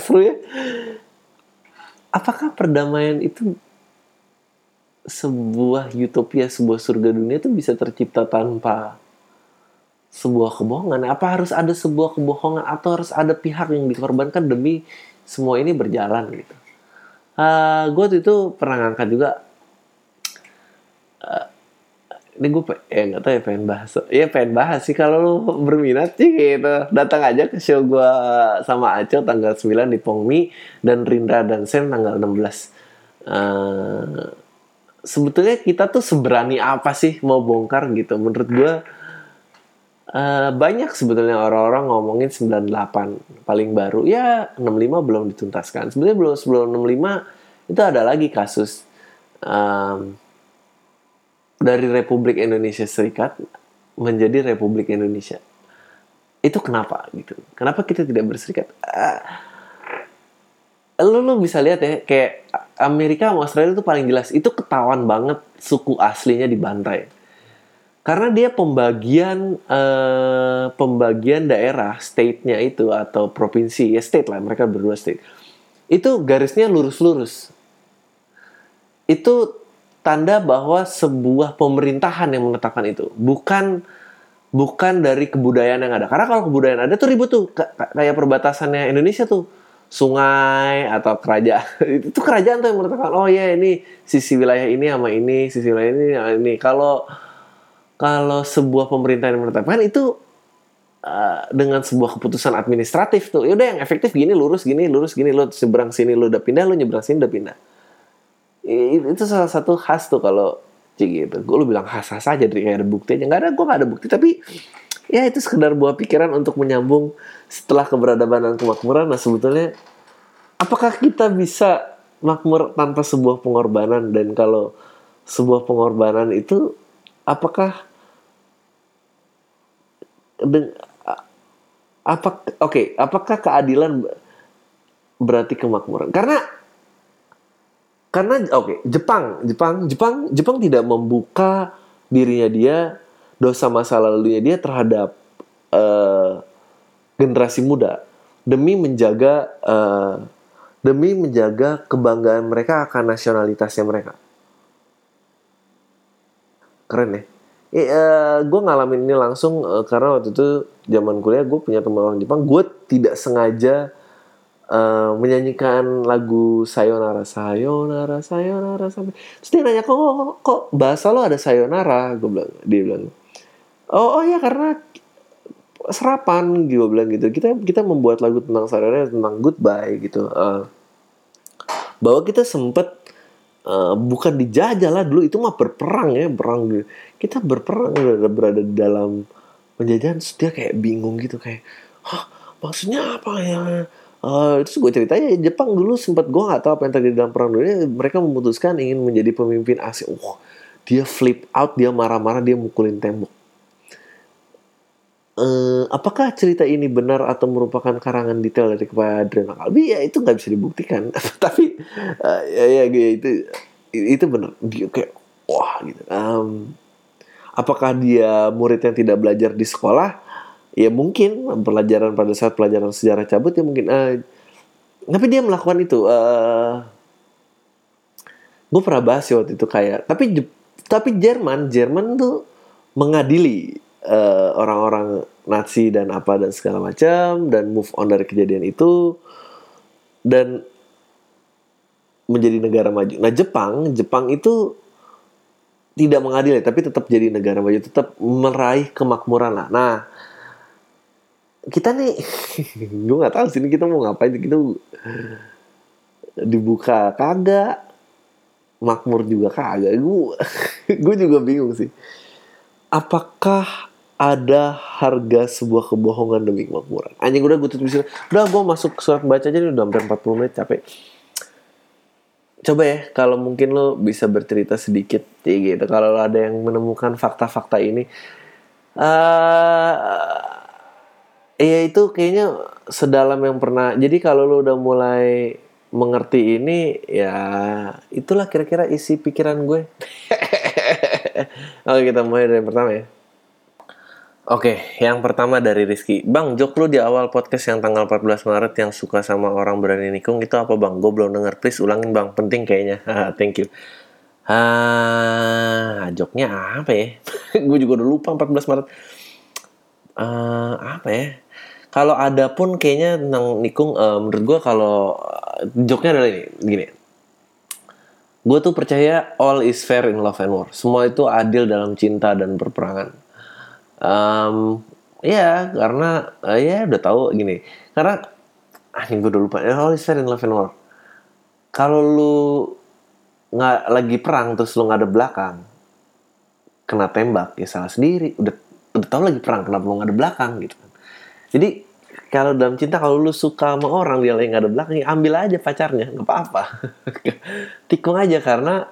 seru ya apakah perdamaian itu sebuah utopia sebuah surga dunia itu bisa tercipta tanpa sebuah kebohongan? Apa harus ada sebuah kebohongan atau harus ada pihak yang dikorbankan demi semua ini berjalan gitu? Uh, ah, gue itu pernah ngangkat juga uh, ini gue ya nggak tahu ya pengen bahas ya pengen bahas sih kalau lu berminat sih gitu datang aja ke show gue sama Aco tanggal 9 di Pongmi dan Rindra dan Sen tanggal 16 uh, sebetulnya kita tuh seberani apa sih mau bongkar gitu menurut gue Uh, banyak sebetulnya orang-orang ngomongin 98 paling baru. Ya 65 belum dituntaskan. Sebenarnya belum sebelum 65 itu ada lagi kasus um, dari Republik Indonesia Serikat menjadi Republik Indonesia. Itu kenapa gitu? Kenapa kita tidak berserikat? Uh, lu lu bisa lihat ya kayak Amerika Australia itu paling jelas. Itu ketahuan banget suku aslinya dibantai karena dia pembagian uh, pembagian daerah state-nya itu atau provinsi ya state lah mereka berdua state. Itu garisnya lurus-lurus. Itu tanda bahwa sebuah pemerintahan yang menetapkan itu. Bukan bukan dari kebudayaan yang ada. Karena kalau kebudayaan ada tuh ribut tuh. Kayak perbatasannya Indonesia tuh. Sungai atau kerajaan itu kerajaan tuh yang menetapkan oh ya ini sisi wilayah ini sama ini sisi wilayah ini sama ini. Kalau kalau sebuah pemerintahan yang menetapkan itu uh, dengan sebuah keputusan administratif tuh. Yaudah yang efektif gini lurus gini lurus gini lo seberang sini lo udah pindah lo nyebrang sini udah pindah. Itu salah satu khas tuh kalau gitu. Gue lu bilang khas-khas aja dari kayak ada bukti aja. Gak ada, gue gak ada bukti. Tapi ya itu sekedar buah pikiran untuk menyambung setelah keberadaban dan kemakmuran. Nah sebetulnya apakah kita bisa makmur tanpa sebuah pengorbanan dan kalau sebuah pengorbanan itu apakah apa oke okay, apakah keadilan berarti kemakmuran? Karena karena oke okay, Jepang Jepang Jepang Jepang tidak membuka dirinya dia dosa masa lalunya dia terhadap uh, generasi muda. Demi menjaga uh, demi menjaga kebanggaan mereka akan nasionalitasnya mereka keren ya. Eh, uh, gue ngalamin ini langsung uh, karena waktu itu zaman kuliah gue punya teman orang Jepang. Gue tidak sengaja uh, menyanyikan lagu sayonara sayonara sayonara sampai terus dia nanya kok kok, kok bahasa lo ada sayonara? Gue bilang dia bilang oh oh ya karena serapan. Gue bilang gitu. Kita kita membuat lagu tentang sayonara tentang goodbye gitu uh, bahwa kita sempet uh, bukan dijajah lah dulu itu mah berperang ya perang kita berperang berada, berada di dalam penjajahan terus dia kayak bingung gitu kayak hah maksudnya apa ya? Uh, terus gue ceritanya Jepang dulu sempat gue nggak tahu apa yang terjadi dalam perang dunia mereka memutuskan ingin menjadi pemimpin Asia. Uh, dia flip out dia marah-marah dia mukulin tembok uh, apakah cerita ini benar atau merupakan karangan detail dari kepada Adrian Kalbi ya itu nggak bisa dibuktikan. Tapi uh, ya, ya itu itu benar. Dia kayak wah gitu. Um, apakah dia murid yang tidak belajar di sekolah? Ya mungkin. Pelajaran pada saat pelajaran sejarah cabut ya mungkin. Uh, tapi dia melakukan itu. Uh, gue pernah bahas ya waktu itu kayak tapi tapi Jerman Jerman tuh mengadili orang orang-orang Nazi dan apa dan segala macam dan move on dari kejadian itu dan menjadi negara maju. Nah Jepang Jepang itu tidak mengadili tapi tetap jadi negara maju, tetap meraih kemakmuran lah. Nah, kita nih, gue nggak tahu sini kita mau ngapain kita dibuka kagak, makmur juga kagak. Gue, gue juga bingung sih. Apakah ada harga sebuah kebohongan demi kemakmuran? Anjing udah gue tutup sini. Udah gue masuk surat baca aja nih udah hampir 40 menit capek. Coba ya kalau mungkin lo bisa bercerita sedikit ya gitu. Kalau ada yang menemukan fakta-fakta ini. Uh, ya itu kayaknya sedalam yang pernah. Jadi kalau lo udah mulai mengerti ini ya itulah kira-kira isi pikiran gue. Oke kita mulai dari yang pertama ya Oke, yang pertama dari Rizky. Bang, jok lu di awal podcast yang tanggal 14 Maret yang suka sama orang berani nikung itu apa bang? Gue belum denger, please ulangin bang, penting kayaknya. Thank you. Ah, joknya apa ya? gue juga udah lupa 14 Maret. Uh, apa ya? Kalau ada pun kayaknya tentang nikung, uh, menurut gue kalau uh, joknya adalah ini, gini. Gue tuh percaya all is fair in love and war. Semua itu adil dalam cinta dan perperangan um, ya karena uh, ya udah tahu gini. Karena ah ini gue udah lupa. Ya all is in love and war kalau lu nggak lagi perang terus lu nggak ada belakang kena tembak ya salah sendiri. Udah udah tahu lagi perang kenapa lu nggak ada belakang gitu kan. Jadi kalau dalam cinta kalau lu suka sama orang dia lagi nggak ada belakang ya ambil aja pacarnya nggak apa-apa. Tikung aja karena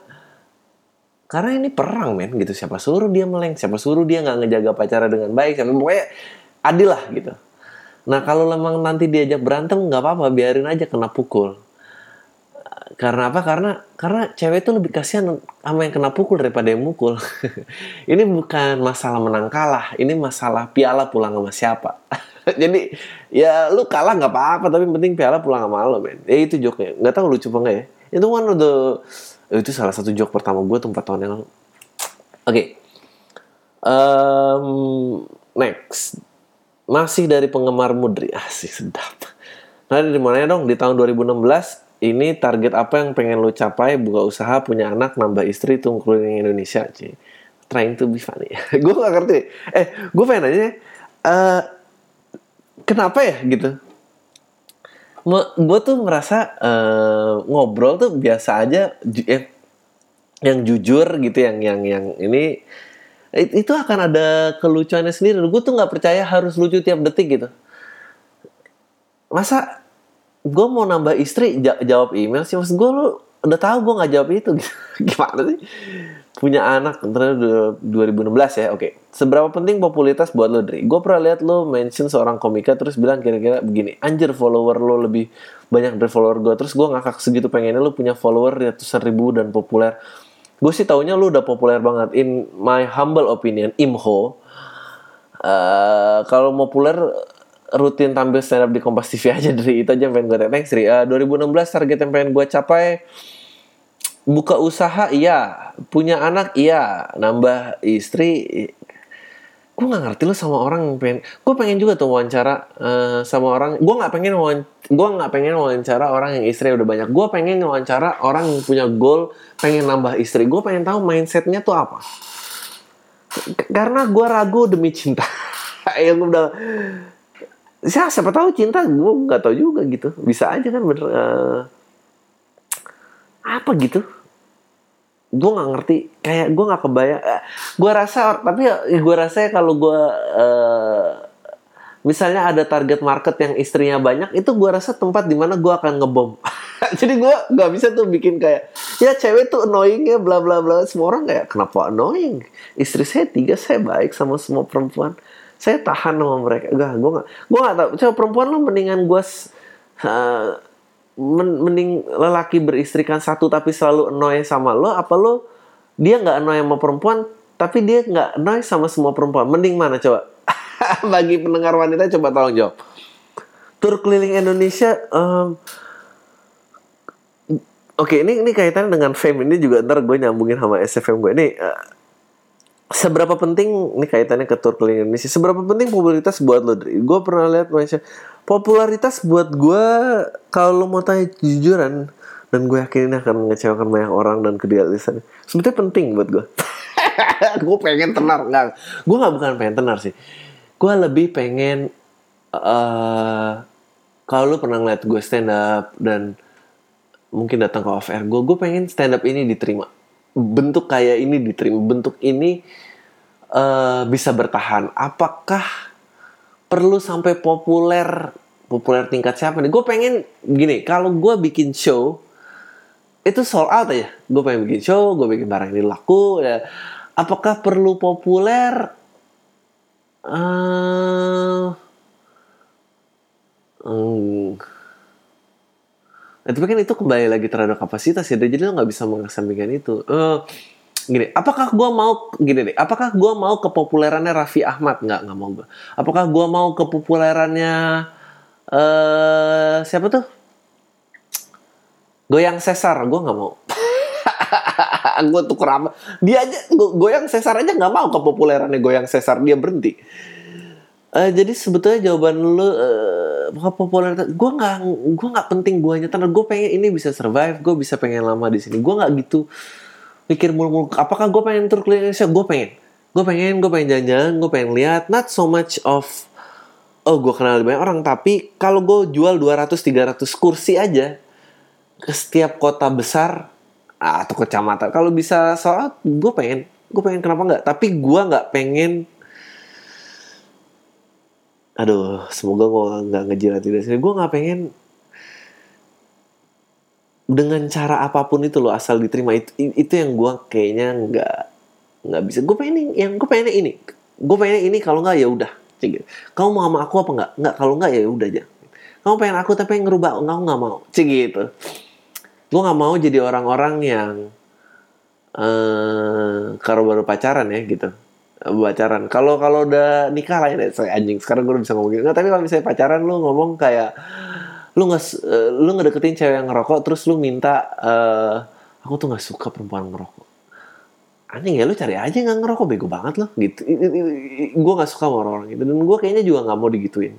karena ini perang men gitu. Siapa suruh dia meleng siapa suruh dia nggak ngejaga pacara dengan baik siapa pokoknya adil lah gitu. Nah kalau memang nanti diajak berantem nggak apa-apa biarin aja kena pukul. Karena apa? Karena karena cewek itu lebih kasihan sama yang kena pukul daripada yang mukul. Ini bukan masalah menang kalah ini masalah piala pulang sama siapa. Jadi ya lu kalah nggak apa-apa tapi penting piala pulang sama lo men. Ya itu joknya. Nggak tahu lucu apa enggak ya. Itu one of the itu salah satu joke pertama gue 4 tahun yang lalu. Oke. Okay. um, next. Masih dari penggemar mudri asik sedap. Nah dari mana dong? Di tahun 2016 ini target apa yang pengen lo capai buka usaha punya anak nambah istri tuh keliling Indonesia sih trying to be funny. Gue gak ngerti. Eh gue pengen aja uh, kenapa ya gitu gue tuh ngerasa uh, ngobrol tuh biasa aja eh, yang jujur gitu yang yang yang ini itu akan ada kelucuannya sendiri. Gue tuh nggak percaya harus lucu tiap detik gitu. Masa gue mau nambah istri jawab email sih? Maksud gue lu udah tahu gue nggak jawab itu. Gimana sih? Punya anak ternyata 2016 ya. Oke seberapa penting popularitas buat lo Dri? Gue pernah lihat lo mention seorang komika terus bilang kira-kira begini anjir follower lo lebih banyak dari follower gue terus gue ngakak segitu pengennya lo punya follower ratusan ribu dan populer. Gue sih taunya lo udah populer banget. In my humble opinion imho uh, kalau populer rutin tampil stand up di Kompas TV aja dari itu aja yang pengen gue thanks Ri. Uh, 2016 target yang pengen gue capai buka usaha iya, punya anak iya, nambah istri gue nggak ngerti lo sama orang yang pengen. Gue pengen juga tuh wawancara uh, sama orang. Gue nggak pengen gue nggak pengen wawancara orang yang istri udah banyak. Gue pengen wawancara orang yang punya goal pengen nambah istri. Gue pengen tahu mindsetnya tuh apa. Karena gue ragu demi cinta. Yang udah ya, siapa tahu cinta gue nggak tahu juga gitu. Bisa aja kan bener uh, apa gitu? Gue nggak ngerti. Kayak gue nggak kebayang uh, gue rasa tapi ya, gue rasa kalau gue uh, misalnya ada target market yang istrinya banyak itu gue rasa tempat di mana gue akan ngebom. Jadi gue nggak bisa tuh bikin kayak ya cewek tuh annoying ya bla bla bla. Semua orang kayak kenapa annoying? Istri saya tiga saya baik sama semua perempuan saya tahan sama mereka. Gak gue gak gue gak tau. Coba perempuan lo mendingan gue uh, mending lelaki beristrikan satu tapi selalu annoy sama lo apa lo dia nggak annoy sama perempuan tapi dia nggak annoy sama semua perempuan. Mending mana coba? Bagi pendengar wanita coba tolong jawab. Tur keliling Indonesia um, Oke, ini ini kaitannya dengan fame. Ini juga ntar gue nyambungin sama SFM gue ini. Uh, seberapa penting ini kaitannya ke tour keliling Indonesia seberapa penting popularitas buat lo gue pernah lihat Malaysia popularitas buat gue kalau lo mau tanya jujuran dan gue yakin ini akan mengecewakan banyak orang dan kedilalisan sebetulnya penting buat gue gue pengen tenar nggak gue nggak bukan pengen tenar sih. Gue lebih pengen uh, kalau lo pernah ngeliat gue stand up dan mungkin datang ke off air gue gue pengen stand up ini diterima bentuk kayak ini diterima bentuk ini uh, bisa bertahan. Apakah perlu sampai populer? Populer tingkat siapa nih? Gue pengen gini kalau gue bikin show itu sold out aja. Gue pengen bikin show gue bikin barang ini laku ya. Apakah perlu populer? Uh, hmm, Nah, tapi kan itu kembali lagi terhadap kapasitas ya. Jadi lo nggak bisa mengesampingkan itu. Uh, gini, apakah gue mau gini deh? Apakah gue mau kepopulerannya Raffi Ahmad? Nggak, nggak mau gue. Apakah gue mau kepopulerannya uh, siapa tuh? Goyang Sesar, gue nggak mau. gue tuh kerama. Dia aja goyang Sesar aja nggak mau kepopulerannya goyang Sesar dia berhenti. Uh, jadi sebetulnya jawaban lu uh, popularitas gue nggak gue nggak penting gue nyetar gue pengen ini bisa survive gue bisa pengen lama di sini. Gue nggak gitu mikir mulu-mulu apakah gue pengen tur keliling Indonesia? Gue pengen. Gue pengen gue pengen jalan-jalan gue pengen lihat not so much of oh gue kenal lebih banyak orang tapi kalau gue jual 200-300 kursi aja ke setiap kota besar atau kecamatan kalau bisa soal gue pengen. Gue pengen kenapa nggak? Tapi gue nggak pengen aduh semoga gue nggak ngejilat dari sini gue nggak pengen dengan cara apa pun itu loh asal diterima. Itu itu yang gue kayaknya nggak nggak bisa. Gue pengen yang gue pengen ini. Gue pengen ini kalau nggak ya udah. Kamu mau sama aku apa nggak? Nggak kalau nggak ya udah aja. Kamu pengen aku tapi yang ngerubah nggak nggak mau. Cik gitu. Gue nggak mau jadi orang-orang yang uh, kalau baru pacaran ya gitu pacaran. Kalau kalau udah nikah lah ya, saya anjing. Sekarang gue udah bisa ngomong gitu. Nggak, tapi kalau misalnya pacaran lu ngomong kayak lu nggak uh, lu ngedeketin cewek yang ngerokok terus lu minta uh, aku tuh nggak suka perempuan ngerokok. Anjing ya lu cari aja nggak ngerokok bego banget loh gitu. Gue nggak suka sama orang-orang gitu dan gue kayaknya juga nggak mau digituin.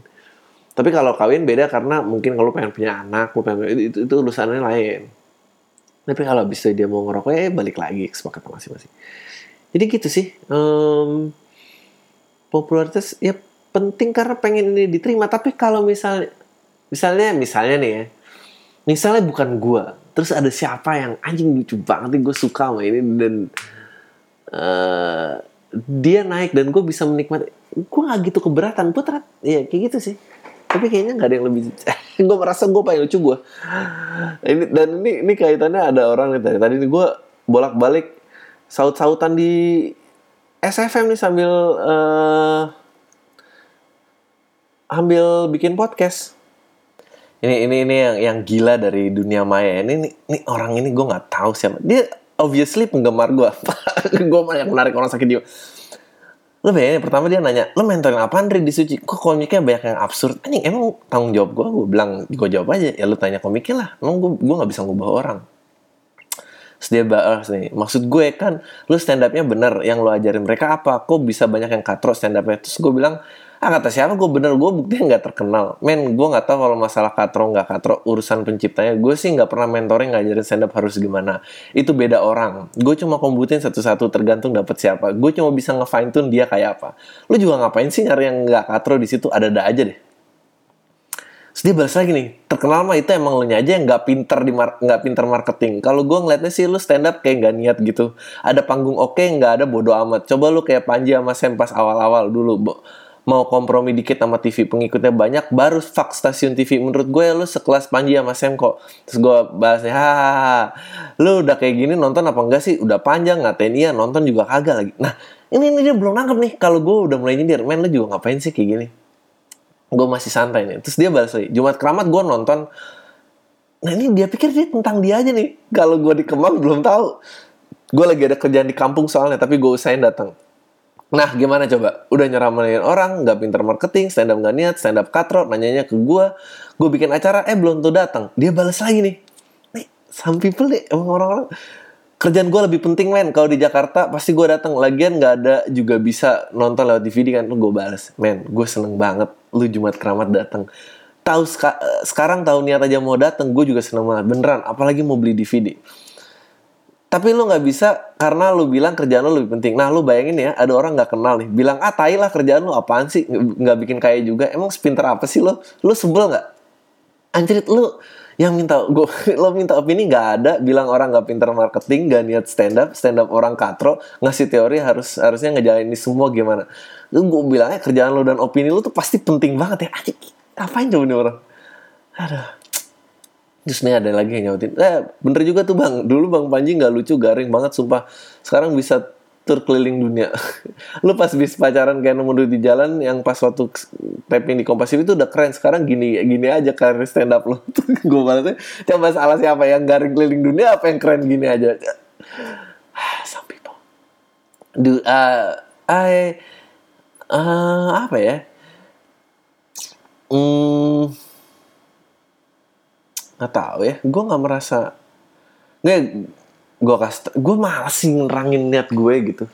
Tapi kalau kawin beda karena mungkin kalau pengen punya anak, gue pengen itu, itu urusannya lain. Tapi kalau bisa dia mau ngerokok ya balik lagi kesepakatan masing-masing jadi gitu sih um, popularitas ya penting karena pengen ini diterima. Tapi kalau misalnya misalnya misalnya nih ya misalnya bukan gue terus ada siapa yang anjing lucu banget gue suka sama ini dan uh, dia naik dan gue bisa menikmati gue gak gitu keberatan. Gue terat ya kayak gitu sih. Tapi kayaknya nggak ada yang lebih gue merasa gue paling lucu gue ini dan ini ini kaitannya ada orang nih tadi tadi gue bolak balik saut sautan di SFM nih sambil uh, ambil bikin podcast. Ini ini ini yang yang gila dari dunia maya ini. Ini, ini orang ini gue nggak tahu siapa. Dia obviously penggemar gue gue banyak menarik orang sakit jiwa. Lo bayangin pertama dia nanya lo mentoring apa Andre di suci? Kok komiknya banyak yang absurd? Anjing emang tanggung jawab gue gue bilang gue jawab aja. Ya lo tanya komiknya lah. Emang gue gue nggak bisa ngubah orang Dia bahas nih, maksud gue kan, lu stand upnya bener, yang lu ajarin mereka apa? Kok bisa banyak yang katro stand upnya? Terus gue bilang, ah kata siapa gue bener gue buktinya nggak terkenal. Men gue nggak tahu kalau masalah katro nggak katro urusan penciptanya. Gue sih nggak pernah mentoring ngajarin stand up harus gimana. Itu beda orang. Gue cuma kombutin satu-satu tergantung dapet siapa. Gue cuma bisa ngefine tune dia kayak apa. Lu juga ngapain sih nyari yang nggak katro di situ? Ada-ada aja deh Terus dia balas lagi nih, terkenal mah itu emang lu aja yang nggak pinter di nggak pinter marketing. Kalau gue ngeliatnya sih lu stand up kayak nggak niat gitu. Ada panggung oke, okay, nggak ada bodo amat. Coba lu kayak Panji sama Sam pas awal-awal dulu, Bo mau kompromi dikit sama TV pengikutnya banyak baru fuck stasiun TV menurut gue lu sekelas Panji sama Sam kok terus gue bahasnya hahaha lu udah kayak gini nonton apa enggak sih udah panjang ngatain iya nonton juga kagak lagi nah ini ini dia belum nangkep nih kalau gue udah mulai nyindir men lu juga ngapain sih kayak gini gue masih santai nih terus dia balas lagi Jumat Keramat gue nonton nah ini dia pikir dia tentang dia aja nih kalau gue di Kemang belum tahu gue lagi ada kerjaan di kampung soalnya tapi gue usahain datang Nah, gimana coba? Udah nyeramain orang, nggak pinter marketing, stand up nggak niat, stand up cutthroat, nanyanya ke gue. Gue bikin acara, eh belum tuh datang. Dia balas lagi nih. Nih, some people nih, emang orang-orang kerjaan gue lebih penting men. Kalau di Jakarta pasti gue datang. Lagian nggak ada juga bisa nonton lewat DVD kan. Gue balas, men. Gue seneng banget. Lu Jumat Keramat datang. Tahu ska sekarang tahu niat aja mau datang, gue juga seneng banget. Beneran. Apalagi mau beli DVD tapi lu nggak bisa karena lu bilang kerjaan lu lebih penting. Nah, lu bayangin ya, ada orang nggak kenal nih, bilang ah tai lah kerjaan lu apaan sih, nggak bikin kaya juga. Emang sepinter apa sih lu? Lu sebel nggak? Anjir, lu yang minta gue lo minta opini nggak ada bilang orang nggak pinter marketing gak niat stand up stand up orang katro ngasih teori harus harusnya ngejalanin ini semua gimana? Lu gue bilangnya kerjaan lo dan opini lo tuh pasti penting banget ya. Anjir, apain coba nih orang? Aduh. Terus nih ada lagi yang nyautin, eh bener juga tuh bang, dulu bang Panji nggak lucu, garing banget sumpah. Sekarang bisa tur keliling dunia. lu pas bis pacaran kayak nemu di jalan yang pas waktu taping di Kompas itu udah keren. Sekarang gini gini aja karir stand up lu. Gue balasnya, coba salah siapa yang garing keliling dunia apa yang keren gini aja. Some people. Do, uh, I, uh, apa ya? Hmm, nggak tahu ya gue nggak merasa nggak gue kasih gue malas sih ngerangin niat gue gitu.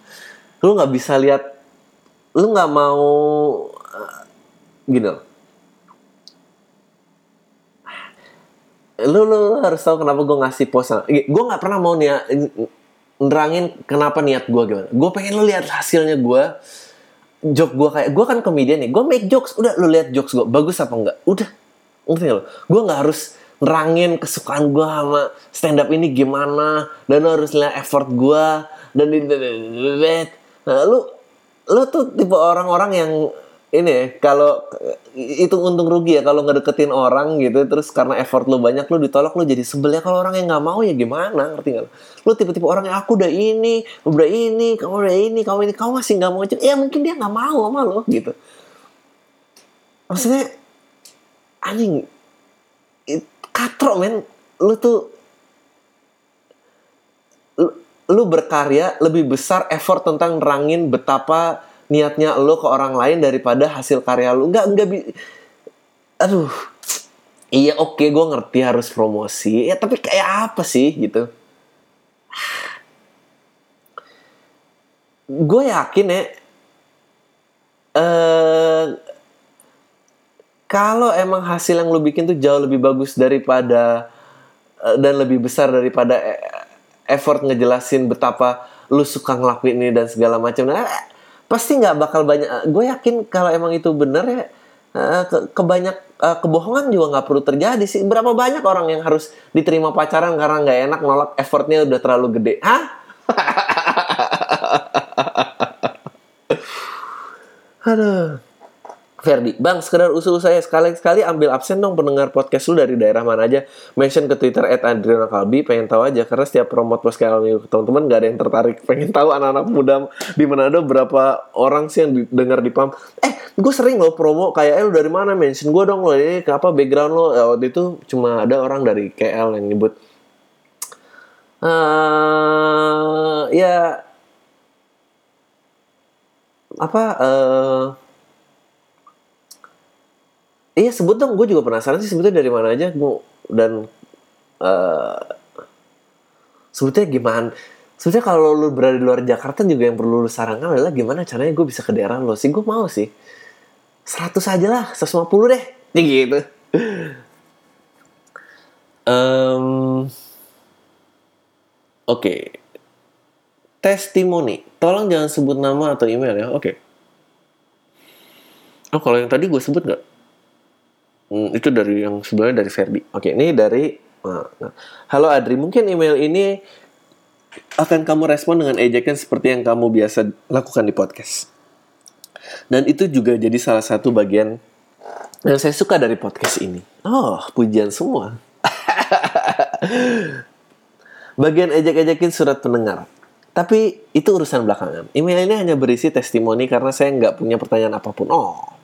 Lu nggak bisa lihat lu nggak mau uh, gitu lu lu harus tahu kenapa gue ngasih pose gue nggak pernah mau niat nerangin kenapa niat gue gimana. Gue pengen lu lihat hasilnya gue joke gue kayak gue kan komedian nih gue make jokes. Udah lu lihat jokes gue bagus apa enggak udah ngerti lo gue nggak harus nerangin kesukaan gue sama stand up ini gimana dan lo harus lihat effort gue dan nah, lu lu tuh tipe orang-orang yang ini ya, kalau itu untung rugi ya kalau ngedeketin orang gitu terus karena effort lu banyak lu ditolak lu jadi sebel ya. Kalau orang yang nggak mau ya gimana ngerti gak lu? Tipe-tipe orang yang aku udah ini udah ini kamu udah ini kamu ini. Kamu masih nggak mau ya mungkin dia nggak mau sama lo gitu. Maksudnya anjing katro men. Lu tuh lu, berkarya lebih besar effort tentang nerangin betapa niatnya lu ke orang lain daripada hasil karya lu. Nggak nggak bi aduh. Iya oke okay, gue ngerti harus promosi. Ya tapi kayak apa sih gitu? Gue yakin ya uh, kalau emang hasil yang lu bikin tuh jauh lebih bagus daripada uh, dan lebih besar daripada e, effort ngejelasin betapa lu suka ngelakuin ini dan segala macam. Nah pasti nggak bakal banyak gue yakin kalau emang itu bener ya eh, ke, kebanyak eh, kebohongan juga nggak perlu terjadi sih. Berapa banyak orang yang harus diterima pacaran karena nggak enak nolak effortnya udah terlalu gede. Hah? Aduh Ferdi, Bang, sekedar usul saya sekali-sekali ambil absen dong pendengar podcast lu dari daerah mana aja. Mention ke Twitter at Adriana Kalbi, pengen tahu aja karena setiap promote podcast minggu teman-teman gak ada yang tertarik. Pengen tahu anak-anak muda di Manado berapa orang sih yang dengar di PAM. Eh, gue sering loh promo kayak eh lu dari mana mention gue dong lo ini apa background lo. Ya, waktu itu cuma ada orang dari KL yang nyebut. Uh, ya apa uh, Iya sebut dong, gue juga penasaran sih sebetulnya dari mana aja gue dan uh, sebetulnya gimana? Sebetulnya kalau lu berada di luar Jakarta juga yang perlu lu sarankan adalah gimana caranya gue bisa ke daerah lo sih. Gue mau sih. 100 aja lah 150 deh. Ya gitu. Um, oke. Okay. testimoni. Tolong jangan sebut nama atau email ya. Oke. Okay. oh kalau yang tadi gue sebut nggak Hmm, itu dari yang sebenarnya dari Ferdi. Oke, ini dari nah, nah. Halo Adri, mungkin email ini akan kamu respon dengan ejekan seperti yang kamu biasa lakukan di podcast. Dan itu juga jadi salah satu bagian yang saya suka dari podcast ini. Oh, pujian semua. bagian ejek-ejekin surat pendengar. Tapi itu urusan belakangan. Email ini hanya berisi testimoni karena saya nggak punya pertanyaan apa pun. Oh,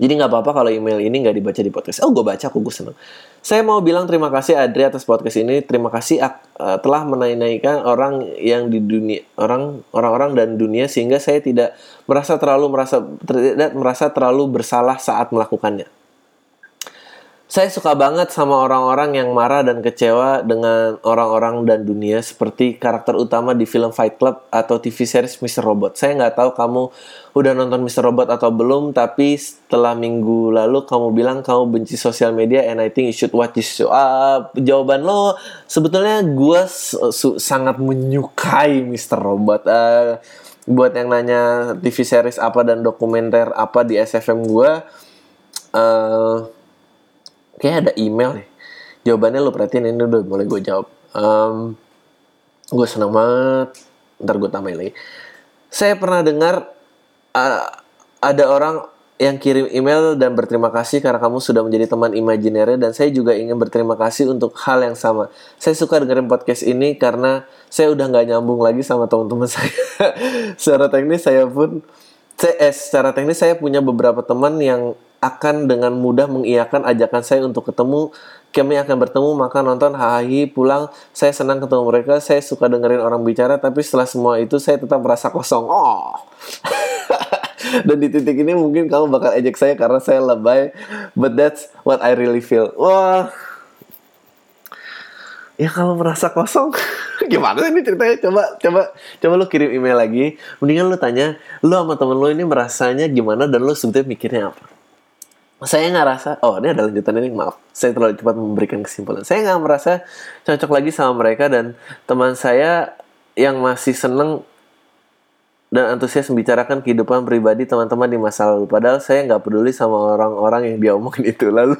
jadi nggak apa-apa kalau email ini nggak dibaca di podcast. Oh, gue baca, aku gue seneng. Saya mau bilang terima kasih Adri atas podcast ini. Terima kasih uh, telah menaik-naikkan orang yang di dunia orang orang-orang dan dunia sehingga saya tidak merasa terlalu merasa tidak merasa terlalu bersalah saat melakukannya saya suka banget sama orang-orang yang marah dan kecewa dengan orang-orang dan dunia seperti karakter utama di film Fight Club atau TV series Mr. Robot. Saya nggak tahu kamu udah nonton Mr. Robot atau belum, tapi setelah minggu lalu kamu bilang kamu benci sosial media and I think you should watch this show. Uh, jawaban lo sebetulnya gue sangat menyukai Mr. Robot. Uh, buat yang nanya TV series apa dan dokumenter apa di SFM gue. Uh, kayak ada email nih jawabannya lo perhatiin ini udah mulai gue jawab um, gue senang banget ntar gue tambahin lagi saya pernah dengar uh, ada orang yang kirim email dan berterima kasih karena kamu sudah menjadi teman imajiner dan saya juga ingin berterima kasih untuk hal yang sama. Saya suka dengerin podcast ini karena saya udah nggak nyambung lagi sama teman-teman saya. secara teknis saya pun saya, eh, secara teknis saya punya beberapa teman yang akan dengan mudah mengiyakan ajakan saya untuk ketemu. Kami akan bertemu maka nonton hahi pulang. Saya senang ketemu mereka saya suka dengerin orang bicara tapi setelah semua itu saya tetap merasa kosong. Oh. Dan di titik ini mungkin kamu bakal ejek saya karena saya lebay but that's what I really feel. Wah. Ya kalau merasa kosong gimana ini ceritanya? Coba coba coba lu kirim email lagi. Mendingan lu tanya lu sama temen lu ini merasanya gimana dan lu sebetulnya mikirnya apa saya nggak rasa oh ini ada lanjutan ini maaf. Saya terlalu cepat memberikan kesimpulan. Saya nggak merasa cocok lagi sama mereka dan teman saya yang masih seneng dan antusias membicarakan kehidupan pribadi teman-teman di masa lalu. Padahal saya nggak peduli sama orang-orang yang dia omongin itu. Lalu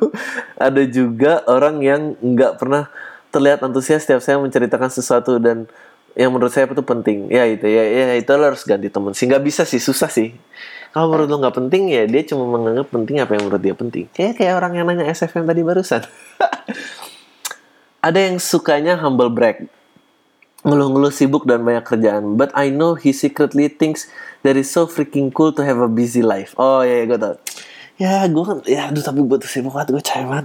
ada juga orang yang nggak pernah terlihat antusias setiap saya menceritakan sesuatu dan yang menurut saya itu penting. Ya itu ya ya itu harus ganti teman sih. Nggak bisa sih susah sih kalau menurut lo nggak penting ya dia cuma menganggap penting apa yang menurut dia penting. Kayak kayak orang yang nanya SFM tadi barusan. Ada yang sukanya humble brag. Ngeluh-ngeluh sibuk dan banyak kerjaan. But I know he secretly thinks that is so freaking cool to have a busy life. Oh ya, ya gue tau ya gue kan ya aduh tapi gue tuh sibuk banget gue capek banget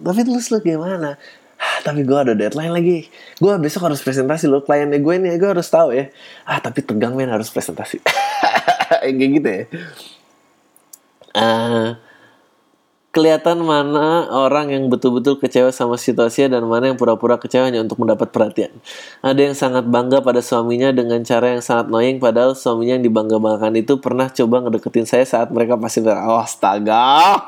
tapi terus lo gimana? Ah, tapi gue ada deadline lagi. Gue besok harus presentasi lo kliennya gue ini gue harus tahu ya. Ah tapi tegang men harus presentasi kayak gitu ya uh, kelihatan mana orang yang betul-betul kecewa sama situasinya dan mana yang pura-pura kecewa hanya untuk mendapat perhatian. Ada yang sangat bangga pada suaminya dengan cara yang sangat annoying padahal suaminya yang dibangga-banggakan itu pernah coba ngedeketin saya saat mereka masih ber oh, astaga.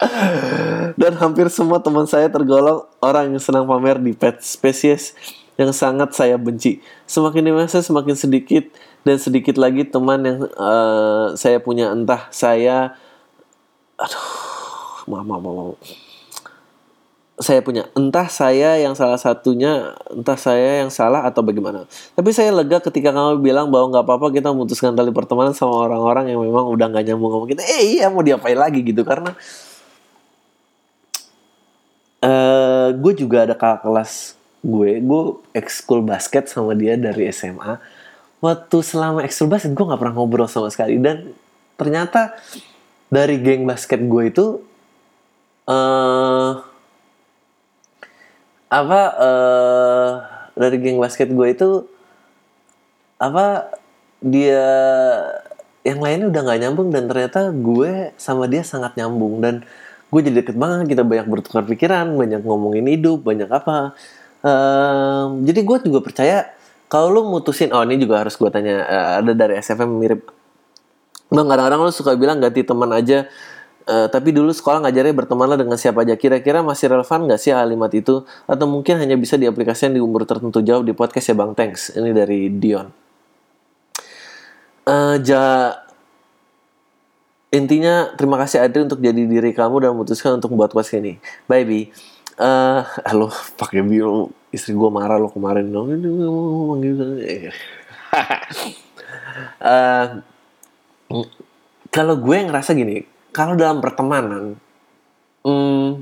Dan hampir semua teman saya tergolong orang yang senang pamer di pet spesies yang sangat saya benci. Semakin dewasa semakin sedikit dan sedikit lagi teman yang uh, saya punya entah saya aduh maaf maaf saya punya entah saya yang salah satunya entah saya yang salah atau bagaimana. Tapi saya lega ketika kamu bilang bahwa nggak apa-apa kita memutuskan tali pertemanan sama orang-orang yang memang udah nggak nyambung sama kita. Eh iya mau diapain lagi gitu karena uh, gue juga ada kakak kelas gue. Gue ekskul basket sama dia dari SMA waktu selama ekskul basket gue nggak pernah ngobrol sama sekali. Dan ternyata dari geng basket gue itu uh, apa uh, dari geng basket gue itu apa dia yang lainnya udah nggak nyambung dan ternyata gue sama dia sangat nyambung. Dan gue jadi deket banget kita banyak bertukar pikiran banyak ngomongin hidup banyak apa. Um, jadi gue juga percaya kalau lu mutusin oh ini juga harus gue tanya uh, ada dari SFM mirip bang kadang-kadang lu suka bilang ganti teman aja Uh, tapi dulu sekolah ngajarnya bertemanlah dengan siapa aja. Kira-kira masih relevan nggak sih kalimat itu? Atau mungkin hanya bisa diaplikasikan di umur tertentu jauh di podcast ya Bang Thanks. Ini dari Dion. Uh, ja intinya terima kasih Adri untuk jadi diri kamu dan memutuskan untuk membuat podcast ini. Bye Bi. Uh, halo pakai bio istri gue marah lo kemarin. Dong. uh, kalau gue ngerasa gini, kalau dalam pertemanan hmm,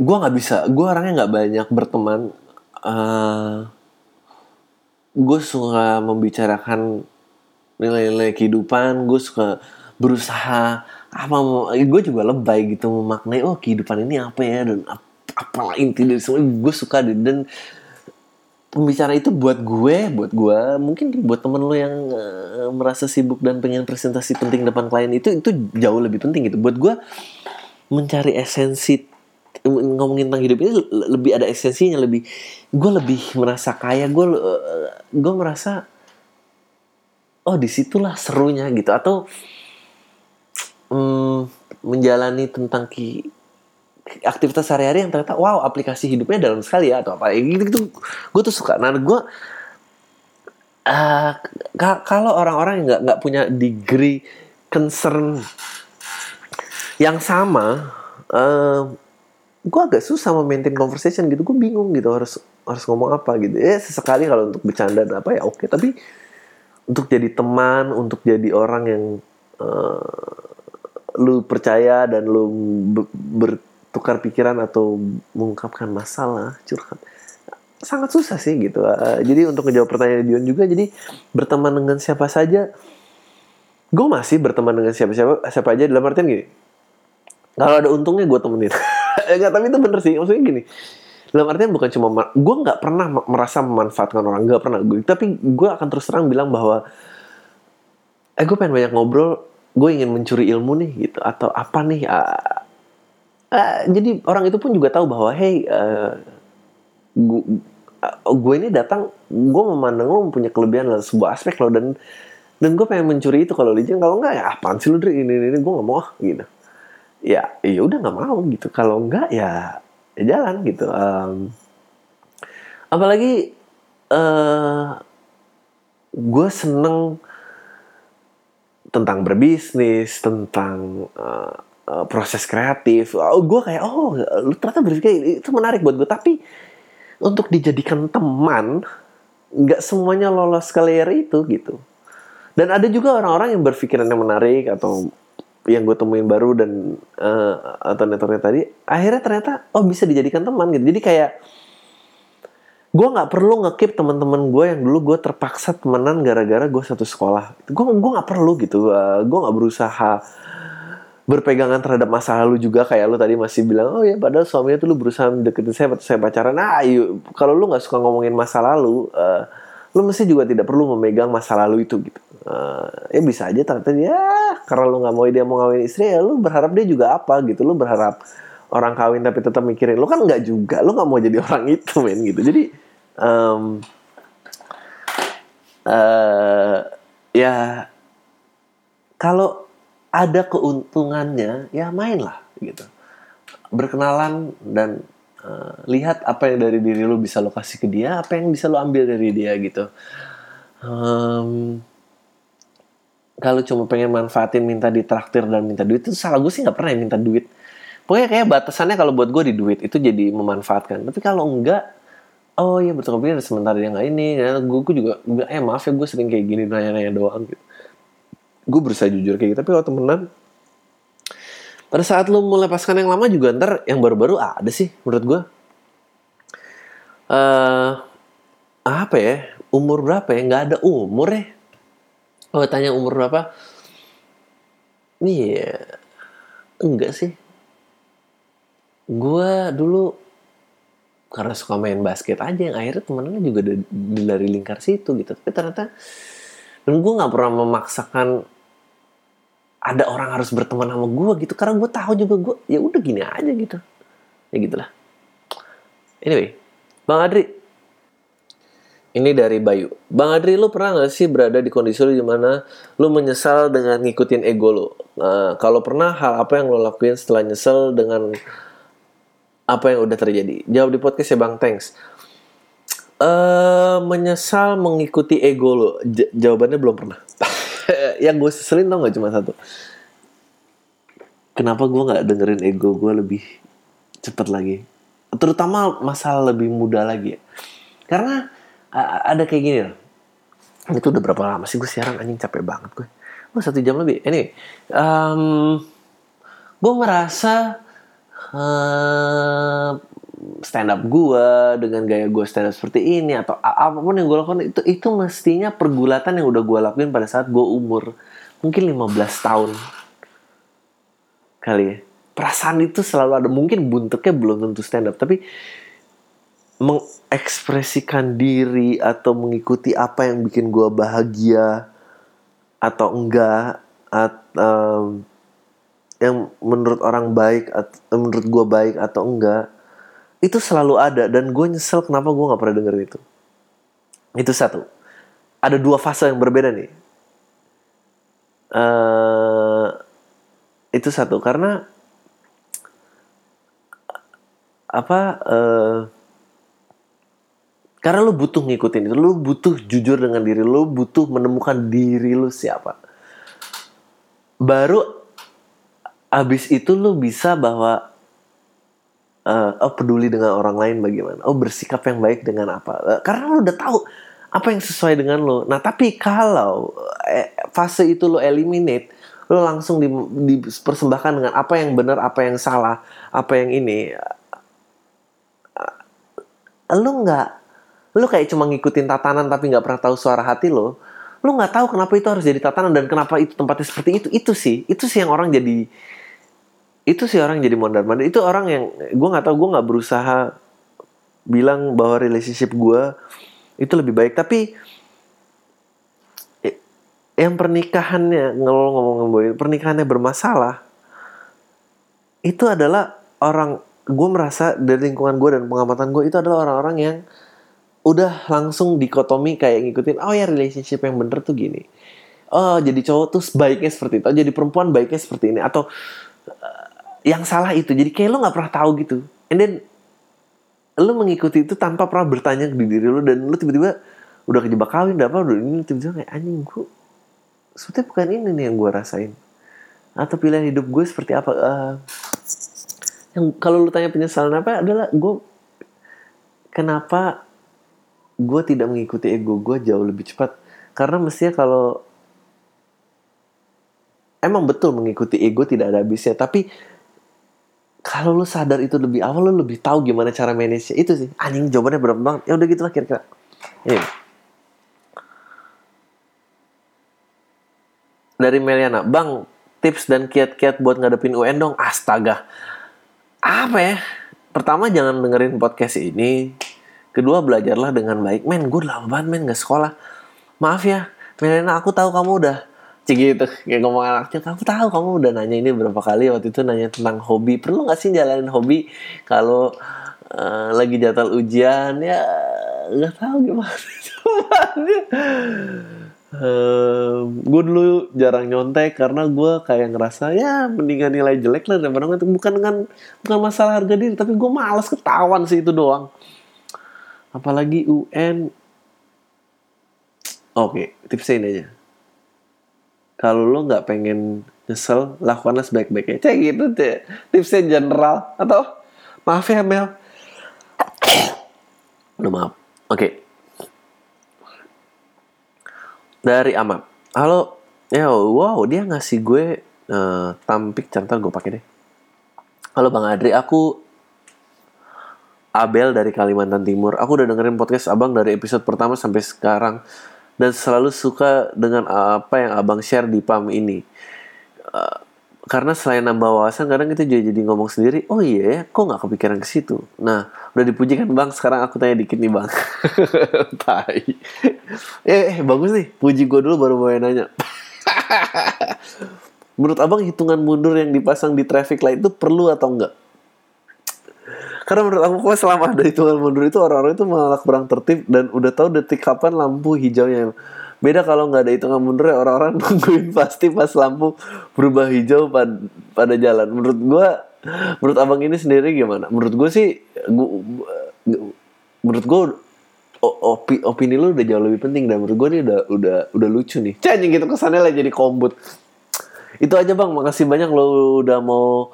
gue nggak bisa. Gue orangnya nggak banyak berteman. Uh, eh, gue suka membicarakan nilai-nilai kehidupan. Gue suka berusaha apa gue juga lebay gitu memaknai oh kehidupan ini apa ya dan apa, inti dari semua gue suka dan pembicara itu buat gue, buat gue, mungkin buat temen lo yang uh, merasa sibuk dan pengen presentasi penting depan klien itu itu jauh lebih penting gitu. Buat gue mencari esensi ngomongin tentang hidup ini lebih ada esensinya lebih gue lebih merasa kaya gue uh, gue merasa oh di situlah serunya gitu atau um, menjalani tentang ki aktivitas sehari-hari yang ternyata wow aplikasi hidupnya dalam sekali ya atau apa. Gitu gitu. Gue tuh suka. Nah gue uh, kalau orang-orang yang nggak nggak punya degree concern yang sama uh, gue agak susah memaintain conversation gitu. Gue bingung gitu harus harus ngomong apa gitu. Ya sesekali kalau untuk bercanda dan apa ya oke. Tapi untuk jadi teman untuk jadi orang yang uh, lu percaya dan lu ber, tukar pikiran atau mengungkapkan masalah curhat sangat susah sih gitu. Uh, jadi untuk menjawab pertanyaan Dion juga jadi berteman dengan siapa saja gue masih berteman dengan siapa siapa siapa aja dalam artian gini kalau ada untungnya gue temenin. Enggak tapi itu bener sih maksudnya gini dalam artian bukan cuma gue nggak pernah merasa memanfaatkan orang nggak pernah. Gue tapi gue akan terus terang bilang bahwa eh gue pengen banyak ngobrol gue ingin mencuri ilmu nih gitu. Atau apa nih uh, uh, jadi orang itu pun juga tahu bahwa hey uh, gue, uh, gue ini datang gue memandang lo punya kelebihan dalam sebuah aspek lo dan dan gue pengen mencuri itu kalau lijin kalau enggak ya apaan sih lo ini ini, ini gue nggak mau gitu. Ya ya udah nggak mau gitu. Kalau enggak ya, ya jalan gitu. Um, apalagi uh, gue seneng tentang berbisnis tentang uh, uh, proses kreatif. Oh, gue kayak oh lu ternyata berpikir itu menarik buat gue tapi untuk dijadikan teman nggak semuanya lolos ke layer itu gitu. Dan ada juga orang-orang yang berpikiran yang menarik atau yang gue temuin baru dan uh, atau networknya tadi akhirnya ternyata oh bisa dijadikan teman gitu. Jadi kayak gue nggak perlu ngekip teman-teman gue yang dulu gue terpaksa temenan gara-gara gue satu sekolah. Gue gue nggak perlu gitu. Uh, gue nggak berusaha berpegangan terhadap masa lalu juga. Kayak lu tadi masih bilang oh ya padahal suaminya tuh lu berusaha deketin saya atau saya pacaran. Nah yuk kalau lu nggak suka ngomongin masa lalu uh, lu mesti juga tidak perlu memegang masa lalu itu gitu. Uh, ya bisa aja ternyata ya karena lu nggak mau dia mau ngawin istri ya lu berharap dia juga apa gitu. Lu berharap orang kawin tapi tetap mikirin. Lu kan nggak juga. Lu nggak mau jadi orang itu men gitu. Jadi um, uh, ya kalau ada keuntungannya ya mainlah gitu. Berkenalan dan uh, lihat apa yang dari diri lu bisa lo kasih ke dia apa yang bisa lo ambil dari dia gitu. Um, kalau cuma pengen manfaatin minta ditraktir dan minta duit itu salah gue sih nggak pernah minta duit. Pokoknya kayak batasannya kalau buat gue di duit itu jadi memanfaatkan. Tapi kalau enggak oh iya betul ada sementara dia nggak ini. Ya gue, juga gue, eh maaf ya gue sering kayak gini nanya-nanya doang gitu. Gue berusaha jujur kayak gitu tapi kalau temenan pada saat lu melepaskan yang lama juga ntar yang baru-baru ada sih menurut gue uh, apa ya umur berapa ya? Nggak ada umur ya. Oh tanya umur berapa? Iya enggak sih. Gue dulu karena suka main basket aja yang akhirnya temennya juga dari lingkar situ gitu. Tapi ternyata dan gue nggak pernah memaksakan ada orang harus berteman sama gue gitu. Karena gue tahu juga gue ya udah gini aja gitu. Ya gitulah. Anyway bang Adri. Ini dari Bayu. Bang Adri lu pernah gak sih berada di kondisi lu di mana lu menyesal dengan ngikutin ego lu? Nah, kalau pernah hal apa yang lo lakuin setelah nyesel dengan apa yang udah terjadi. Jawab di podcast ya bang. Thanks. Uh, menyesal mengikuti ego lo. J jawabannya belum pernah. Yang gue seselin tau gak cuma satu? Kenapa gue nggak dengerin ego gue lebih cepet lagi? Terutama masalah lebih muda lagi. Ya karena ada kayak gini loh. Itu udah berapa lama sih? Gue siaran anjing capek banget gue. Gue satu jam lebih. Ini um, gue merasa uh, stand up gue dengan gaya gue stand up seperti ini atau apa pun yang gue lakukan itu itu mestinya pergulatan yang udah gue lakuin pada saat gue umur mungkin 15 tahun. Kali ya. Perasaan itu selalu ada. Mungkin buntuknya belum tentu stand up tapi mengekspresikan diri atau mengikuti apa yang bikin gue bahagia atau enggak atau yang menurut orang baik atau menurut gue baik atau enggak itu selalu ada. Dan gue nyesel kenapa gue nggak pernah dengerin itu. Itu satu. Ada dua fase yang berbeda nih. Uh, itu satu. Karena apa uh, karena lu butuh ngikutin itu. Lu butuh jujur dengan diri. Lu butuh menemukan diri lu siapa. Baru abis itu lu bisa bahwa uh, oh peduli dengan orang lain bagaimana? Oh bersikap yang baik dengan apa? Uh, karena lo udah tahu apa yang sesuai dengan lo nah tapi kalau eh, fase itu lo eliminate lo langsung di, dipersembahkan dengan apa yang benar apa yang salah apa yang ini uh, lo nggak lo kayak cuma ngikutin tatanan tapi nggak pernah tahu suara hati lo lo nggak tahu kenapa itu harus jadi tatanan dan kenapa itu tempatnya seperti itu. Itu sih itu sih yang orang jadi itu sih orang jadi mondar mandir itu orang yang gue nggak tahu gue nggak berusaha bilang bahwa relationship gue itu lebih baik. Tapi yang pernikahannya ngomong ngomong boy pernikahannya bermasalah itu adalah orang gue merasa dari lingkungan gue dan pengamatan gue itu adalah orang-orang yang udah langsung dikotomi kayak ngikutin oh ya relationship yang bener tuh gini. Oh jadi cowok tuh baiknya seperti itu. Oh, jadi perempuan baiknya seperti ini. Atau yang salah itu. Jadi kayak lo nggak pernah tahu gitu. And then lo mengikuti itu tanpa pernah bertanya di diri lo dan lo tiba-tiba udah kejebak kawin udah apa udah ini tiba-tiba kayak anjing gue sebetulnya bukan ini nih yang gue rasain. Atau pilihan hidup gue seperti apa? Uh, yang kalau lo tanya penyesalan apa adalah gue kenapa gue tidak mengikuti ego gue jauh lebih cepat? Karena mestinya kalau emang betul mengikuti ego tidak ada habisnya. Tapi kalau lo sadar itu lebih awal lo lebih tahu gimana cara manage itu sih. Anjing jawabannya berapa banget. Ya udah gitulah kira-kira. Ini dari Meliana bang tips dan kiat-kiat buat ngadepin UN dong. Astaga. Apa ya? Pertama jangan dengerin podcast ini. Kedua belajarlah dengan baik. Men gue lama banget men gak sekolah. Maaf ya Meliana aku tahu kamu udah gitu. Kayak ngomong anaknya kamu tahu kamu udah nanya ini berapa kali waktu itu nanya tentang hobi. Perlu nggak sih jalanin hobi kalau uh, lagi jadwal ujian? Ya nggak tahu gimana Um, gue dulu jarang nyontek karena gue kayak ngerasa ya mendingan nilai jelek lah daripada itu bukan dengan bukan masalah harga diri tapi gue malas ketahuan sih itu doang. Apalagi UN oke tipsnya ini aja kalau lo nggak pengen nyesel lakukanlah sebaik-baiknya. Cek gitu deh tipsnya general atau? Maaf ya Mel. Udah maaf. Oke. Okay dari Amap. Halo, ya wow dia ngasih gue uh, tampik cantar gue pakai deh. Halo Bang Adri, aku Abel dari Kalimantan Timur. Aku udah dengerin podcast Abang dari episode pertama sampai sekarang dan selalu suka dengan apa yang Abang share di PAM ini. Uh, karena selain nambah wawasan kadang itu juga jadi ngomong sendiri oh iya ya kok nggak kepikiran ke situ? Nah udah dipuji kan bang sekarang aku tanya dikit nih bang. Tai. Eh, eh bagus nih puji gue dulu baru mau nanya. Menurut abang hitungan mundur yang dipasang di traffic light itu perlu atau enggak karena menurut aku kok selama ada hitungan mundur itu orang-orang itu malah kurang tertib dan udah tahu detik kapan lampu hijaunya. Beda kalau nggak ada hitungan mundur ya orang-orang nungguin pasti pas lampu berubah hijau pad pada jalan. Menurut gue menurut abang ini sendiri gimana? Menurut gue sih gua, menurut gue opi, opini lu udah jauh lebih penting dan menurut gue ini udah udah udah lucu nih. Canying gitu kesannya lah jadi kombut. Itu aja bang. Makasih banyak lo udah mau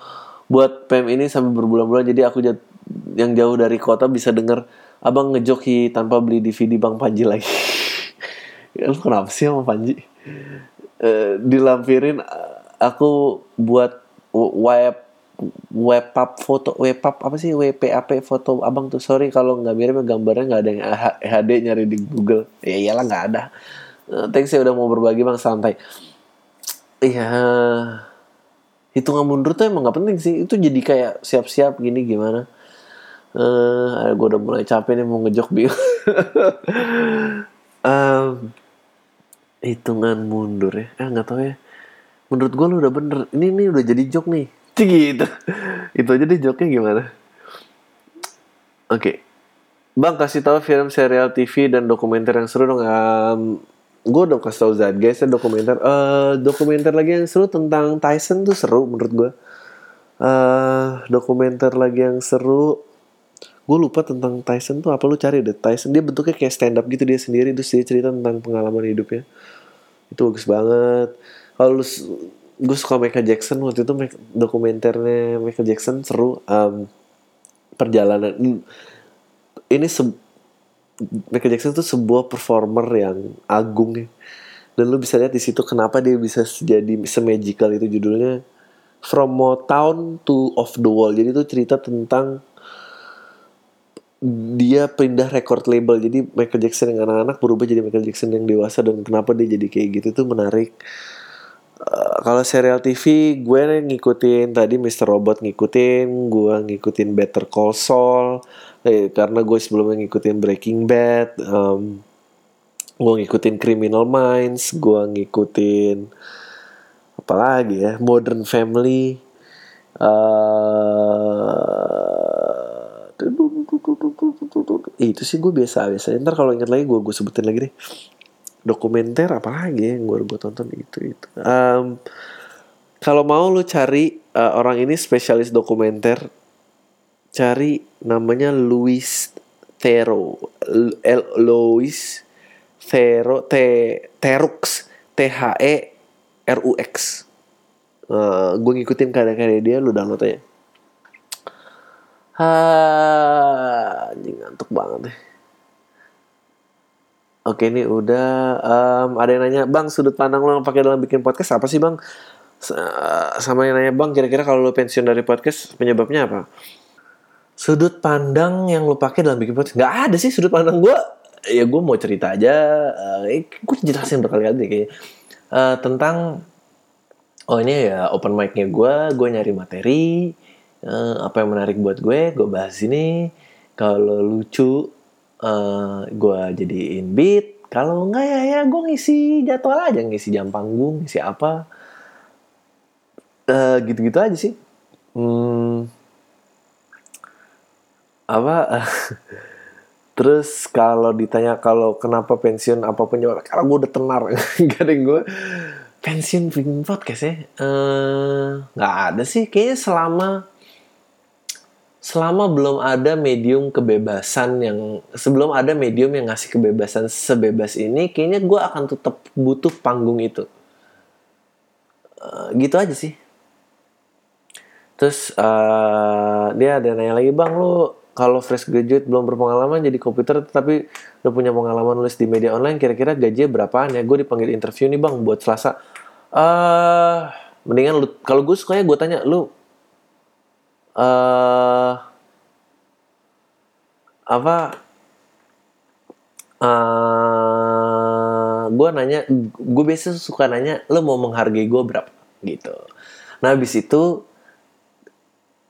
buat PM ini sampai berbulan-bulan jadi aku jat, yang jauh dari kota bisa denger abang ngejoki tanpa beli DVD bang Panji lagi. Ya, lu kenapa sih sama Panji? Uh, dilampirin aku buat web web up foto web up apa sih? WPAP foto abang tuh. Sorry kalau nggak mirip gambarnya nggak ada yang HD nyari di Google. Ya iyalah nggak ada. Uh, thanks ya udah mau berbagi bang. Santai. Iya hitungan mundur tuh emang nggak penting sih. Itu jadi kayak siap-siap gini gimana. Eh uh, gue udah mulai capek nih mau ngejok bio um, hitungan mundur ya. Eh nggak tahu ya. Menurut gue lu udah bener. Ini nih udah jadi jok nih. Gitu. Itu aja deh joknya gimana? Oke. Okay. bang kasih tahu film serial TV dan dokumenter yang seru dong. Um, gue udah kasih tau Zad guys ya dokumenter. Uh, dokumenter lagi yang seru tentang Tyson tuh seru menurut gue uh, dokumenter lagi yang seru. Gue lupa tentang Tyson tuh apa lu cari deh. Tyson dia bentuknya kayak stand up gitu dia sendiri terus dia cerita tentang pengalaman hidupnya. Itu bagus banget. Kalau lu gue suka Michael Jackson waktu itu dokumenternya Michael Jackson seru. Um, perjalanan ini se Michael Jackson itu sebuah performer yang agung ya. Dan lu bisa lihat di situ kenapa dia bisa jadi semagical itu judulnya. From Motown to Off the Wall. Jadi itu cerita tentang dia pindah record label. Jadi Michael Jackson yang anak-anak berubah jadi Michael Jackson yang dewasa. Dan kenapa dia jadi kayak gitu itu menarik uh, kalau serial TV gue ngikutin tadi Mr. Robot ngikutin gue ngikutin Better Call Saul eh, karena gue sebelumnya ngikutin Breaking Bad um, gue ngikutin Criminal Minds gue ngikutin apa lagi ya Modern Family uh, itu sih gue biasa biasa ntar kalau ingat lagi gue gue sebutin lagi deh dokumenter apa lagi yang gue gue tonton itu itu. Um, kalau mau lu cari uh, orang ini spesialis dokumenter cari namanya Louis Tero L Louis Tero T Terux T H E R U X. Uh, gue ngikutin karya-karya dia lu download aja. Anjing ngantuk banget deh. Oke ini udah um, ada yang nanya bang sudut pandang lo pakai dalam bikin podcast apa sih bang? Sama yang nanya bang kira-kira kalau lo pensiun dari podcast penyebabnya apa? Sudut pandang yang lo pakai dalam bikin podcast nggak ada sih sudut pandang gue. Ya gue mau cerita aja. Uh, eh, gue jelasin berkali-kali kayaknya uh, tentang oh ini ya open mic-nya gue. Gue nyari materi uh, apa yang menarik buat gue gue bahas ini kalau lucu uh, gue jadiin beat. Kalau enggak ya ya gue ngisi jadwal aja ngisi jam panggung ngisi apa. Uh, gitu-gitu aja sih. Hmm, apa Terus kalau ditanya kalau kenapa pensiun apa penyebab karena gue udah tenar yang gue pensiun bikin podcast ya. Eh, nggak ada sih kayaknya selama selama belum ada medium kebebasan yang sebelum ada medium yang ngasih kebebasan sebebas ini kayaknya gue akan tetap butuh panggung itu. Uh, gitu aja sih. Terus uh, dia ada nanya lagi bang lu kalau fresh graduate belum berpengalaman jadi komputer tapi udah punya pengalaman nulis di media online kira-kira gajinya berapaan ya? Gue dipanggil interview nih bang buat selasa. Uh, mendingan kalau gue sukanya gue tanya lu uh, apa? Uh, gue nanya gue biasa suka nanya lo mau menghargai gue berapa? Gitu. Nah habis itu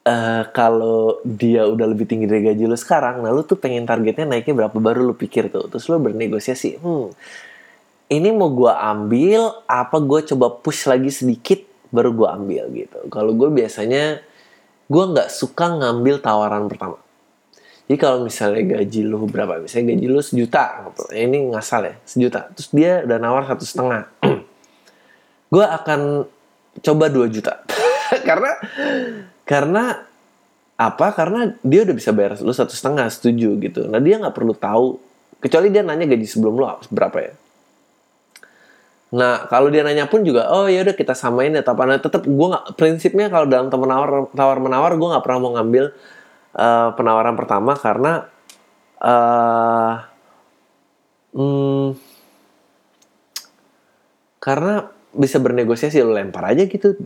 uh, kalau dia udah lebih tinggi dari gaji lo sekarang nah lo tuh pengen targetnya naiknya berapa baru lo pikir tuh. Terus lo bernegosiasi hmm ini mau gue ambil apa gue coba push lagi sedikit baru gue ambil gitu. Kalau gue biasanya gue nggak suka ngambil tawaran pertama. Jadi kalau misalnya gaji lu berapa? Misalnya gaji lu sejuta gitu. Ya, ini ngasal ya sejuta. Terus dia udah nawar satu setengah. Gue akan coba dua juta. Karena karena apa? Karena dia udah bisa bayar lu satu setengah setuju gitu. Nah dia nggak perlu tahu. Kecuali dia nanya gaji sebelum lu berapa ya Nah, kalau dia nanya pun juga, oh ya udah kita samain ya. Tapi tetap gue nggak prinsipnya kalau dalam menawar tawar menawar gue nggak pernah mau ngambil uh, penawaran pertama karena uh, hmm, karena bisa bernegosiasi lo lempar aja gitu.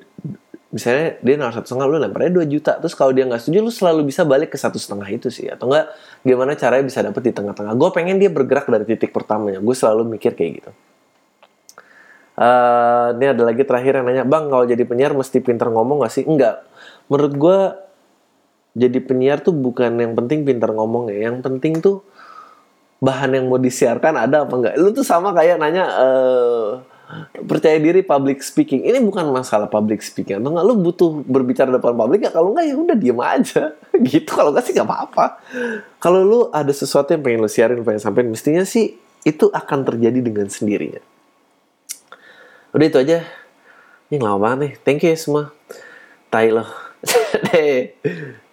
Misalnya dia nawar satu setengah lu lempar aja dua juta. Terus kalau dia nggak setuju lu selalu bisa balik ke satu setengah itu sih. Atau enggak gimana caranya bisa dapet di tengah-tengah. Gue pengen dia bergerak dari titik pertamanya. Gue selalu mikir kayak gitu Uh, ini ada lagi terakhir yang nanya, Bang kalau jadi penyiar mesti pinter ngomong gak sih? Enggak. Menurut gue jadi penyiar tuh bukan yang penting pinter ngomong ya. Yang penting tuh bahan yang mau disiarkan ada apa enggak. Lu tuh sama kayak nanya uh, percaya diri public speaking. Ini bukan masalah public speaking atau enggak lu butuh berbicara depan publik ya kalau enggak ya udah diem aja. gitu kalau enggak sih enggak apa-apa. Kalau lu ada sesuatu yang pengen lu siarin, pengen sampein mestinya sih itu akan terjadi dengan sendirinya udah itu aja. Ini lama banget nih. Thank you semua. Tai loh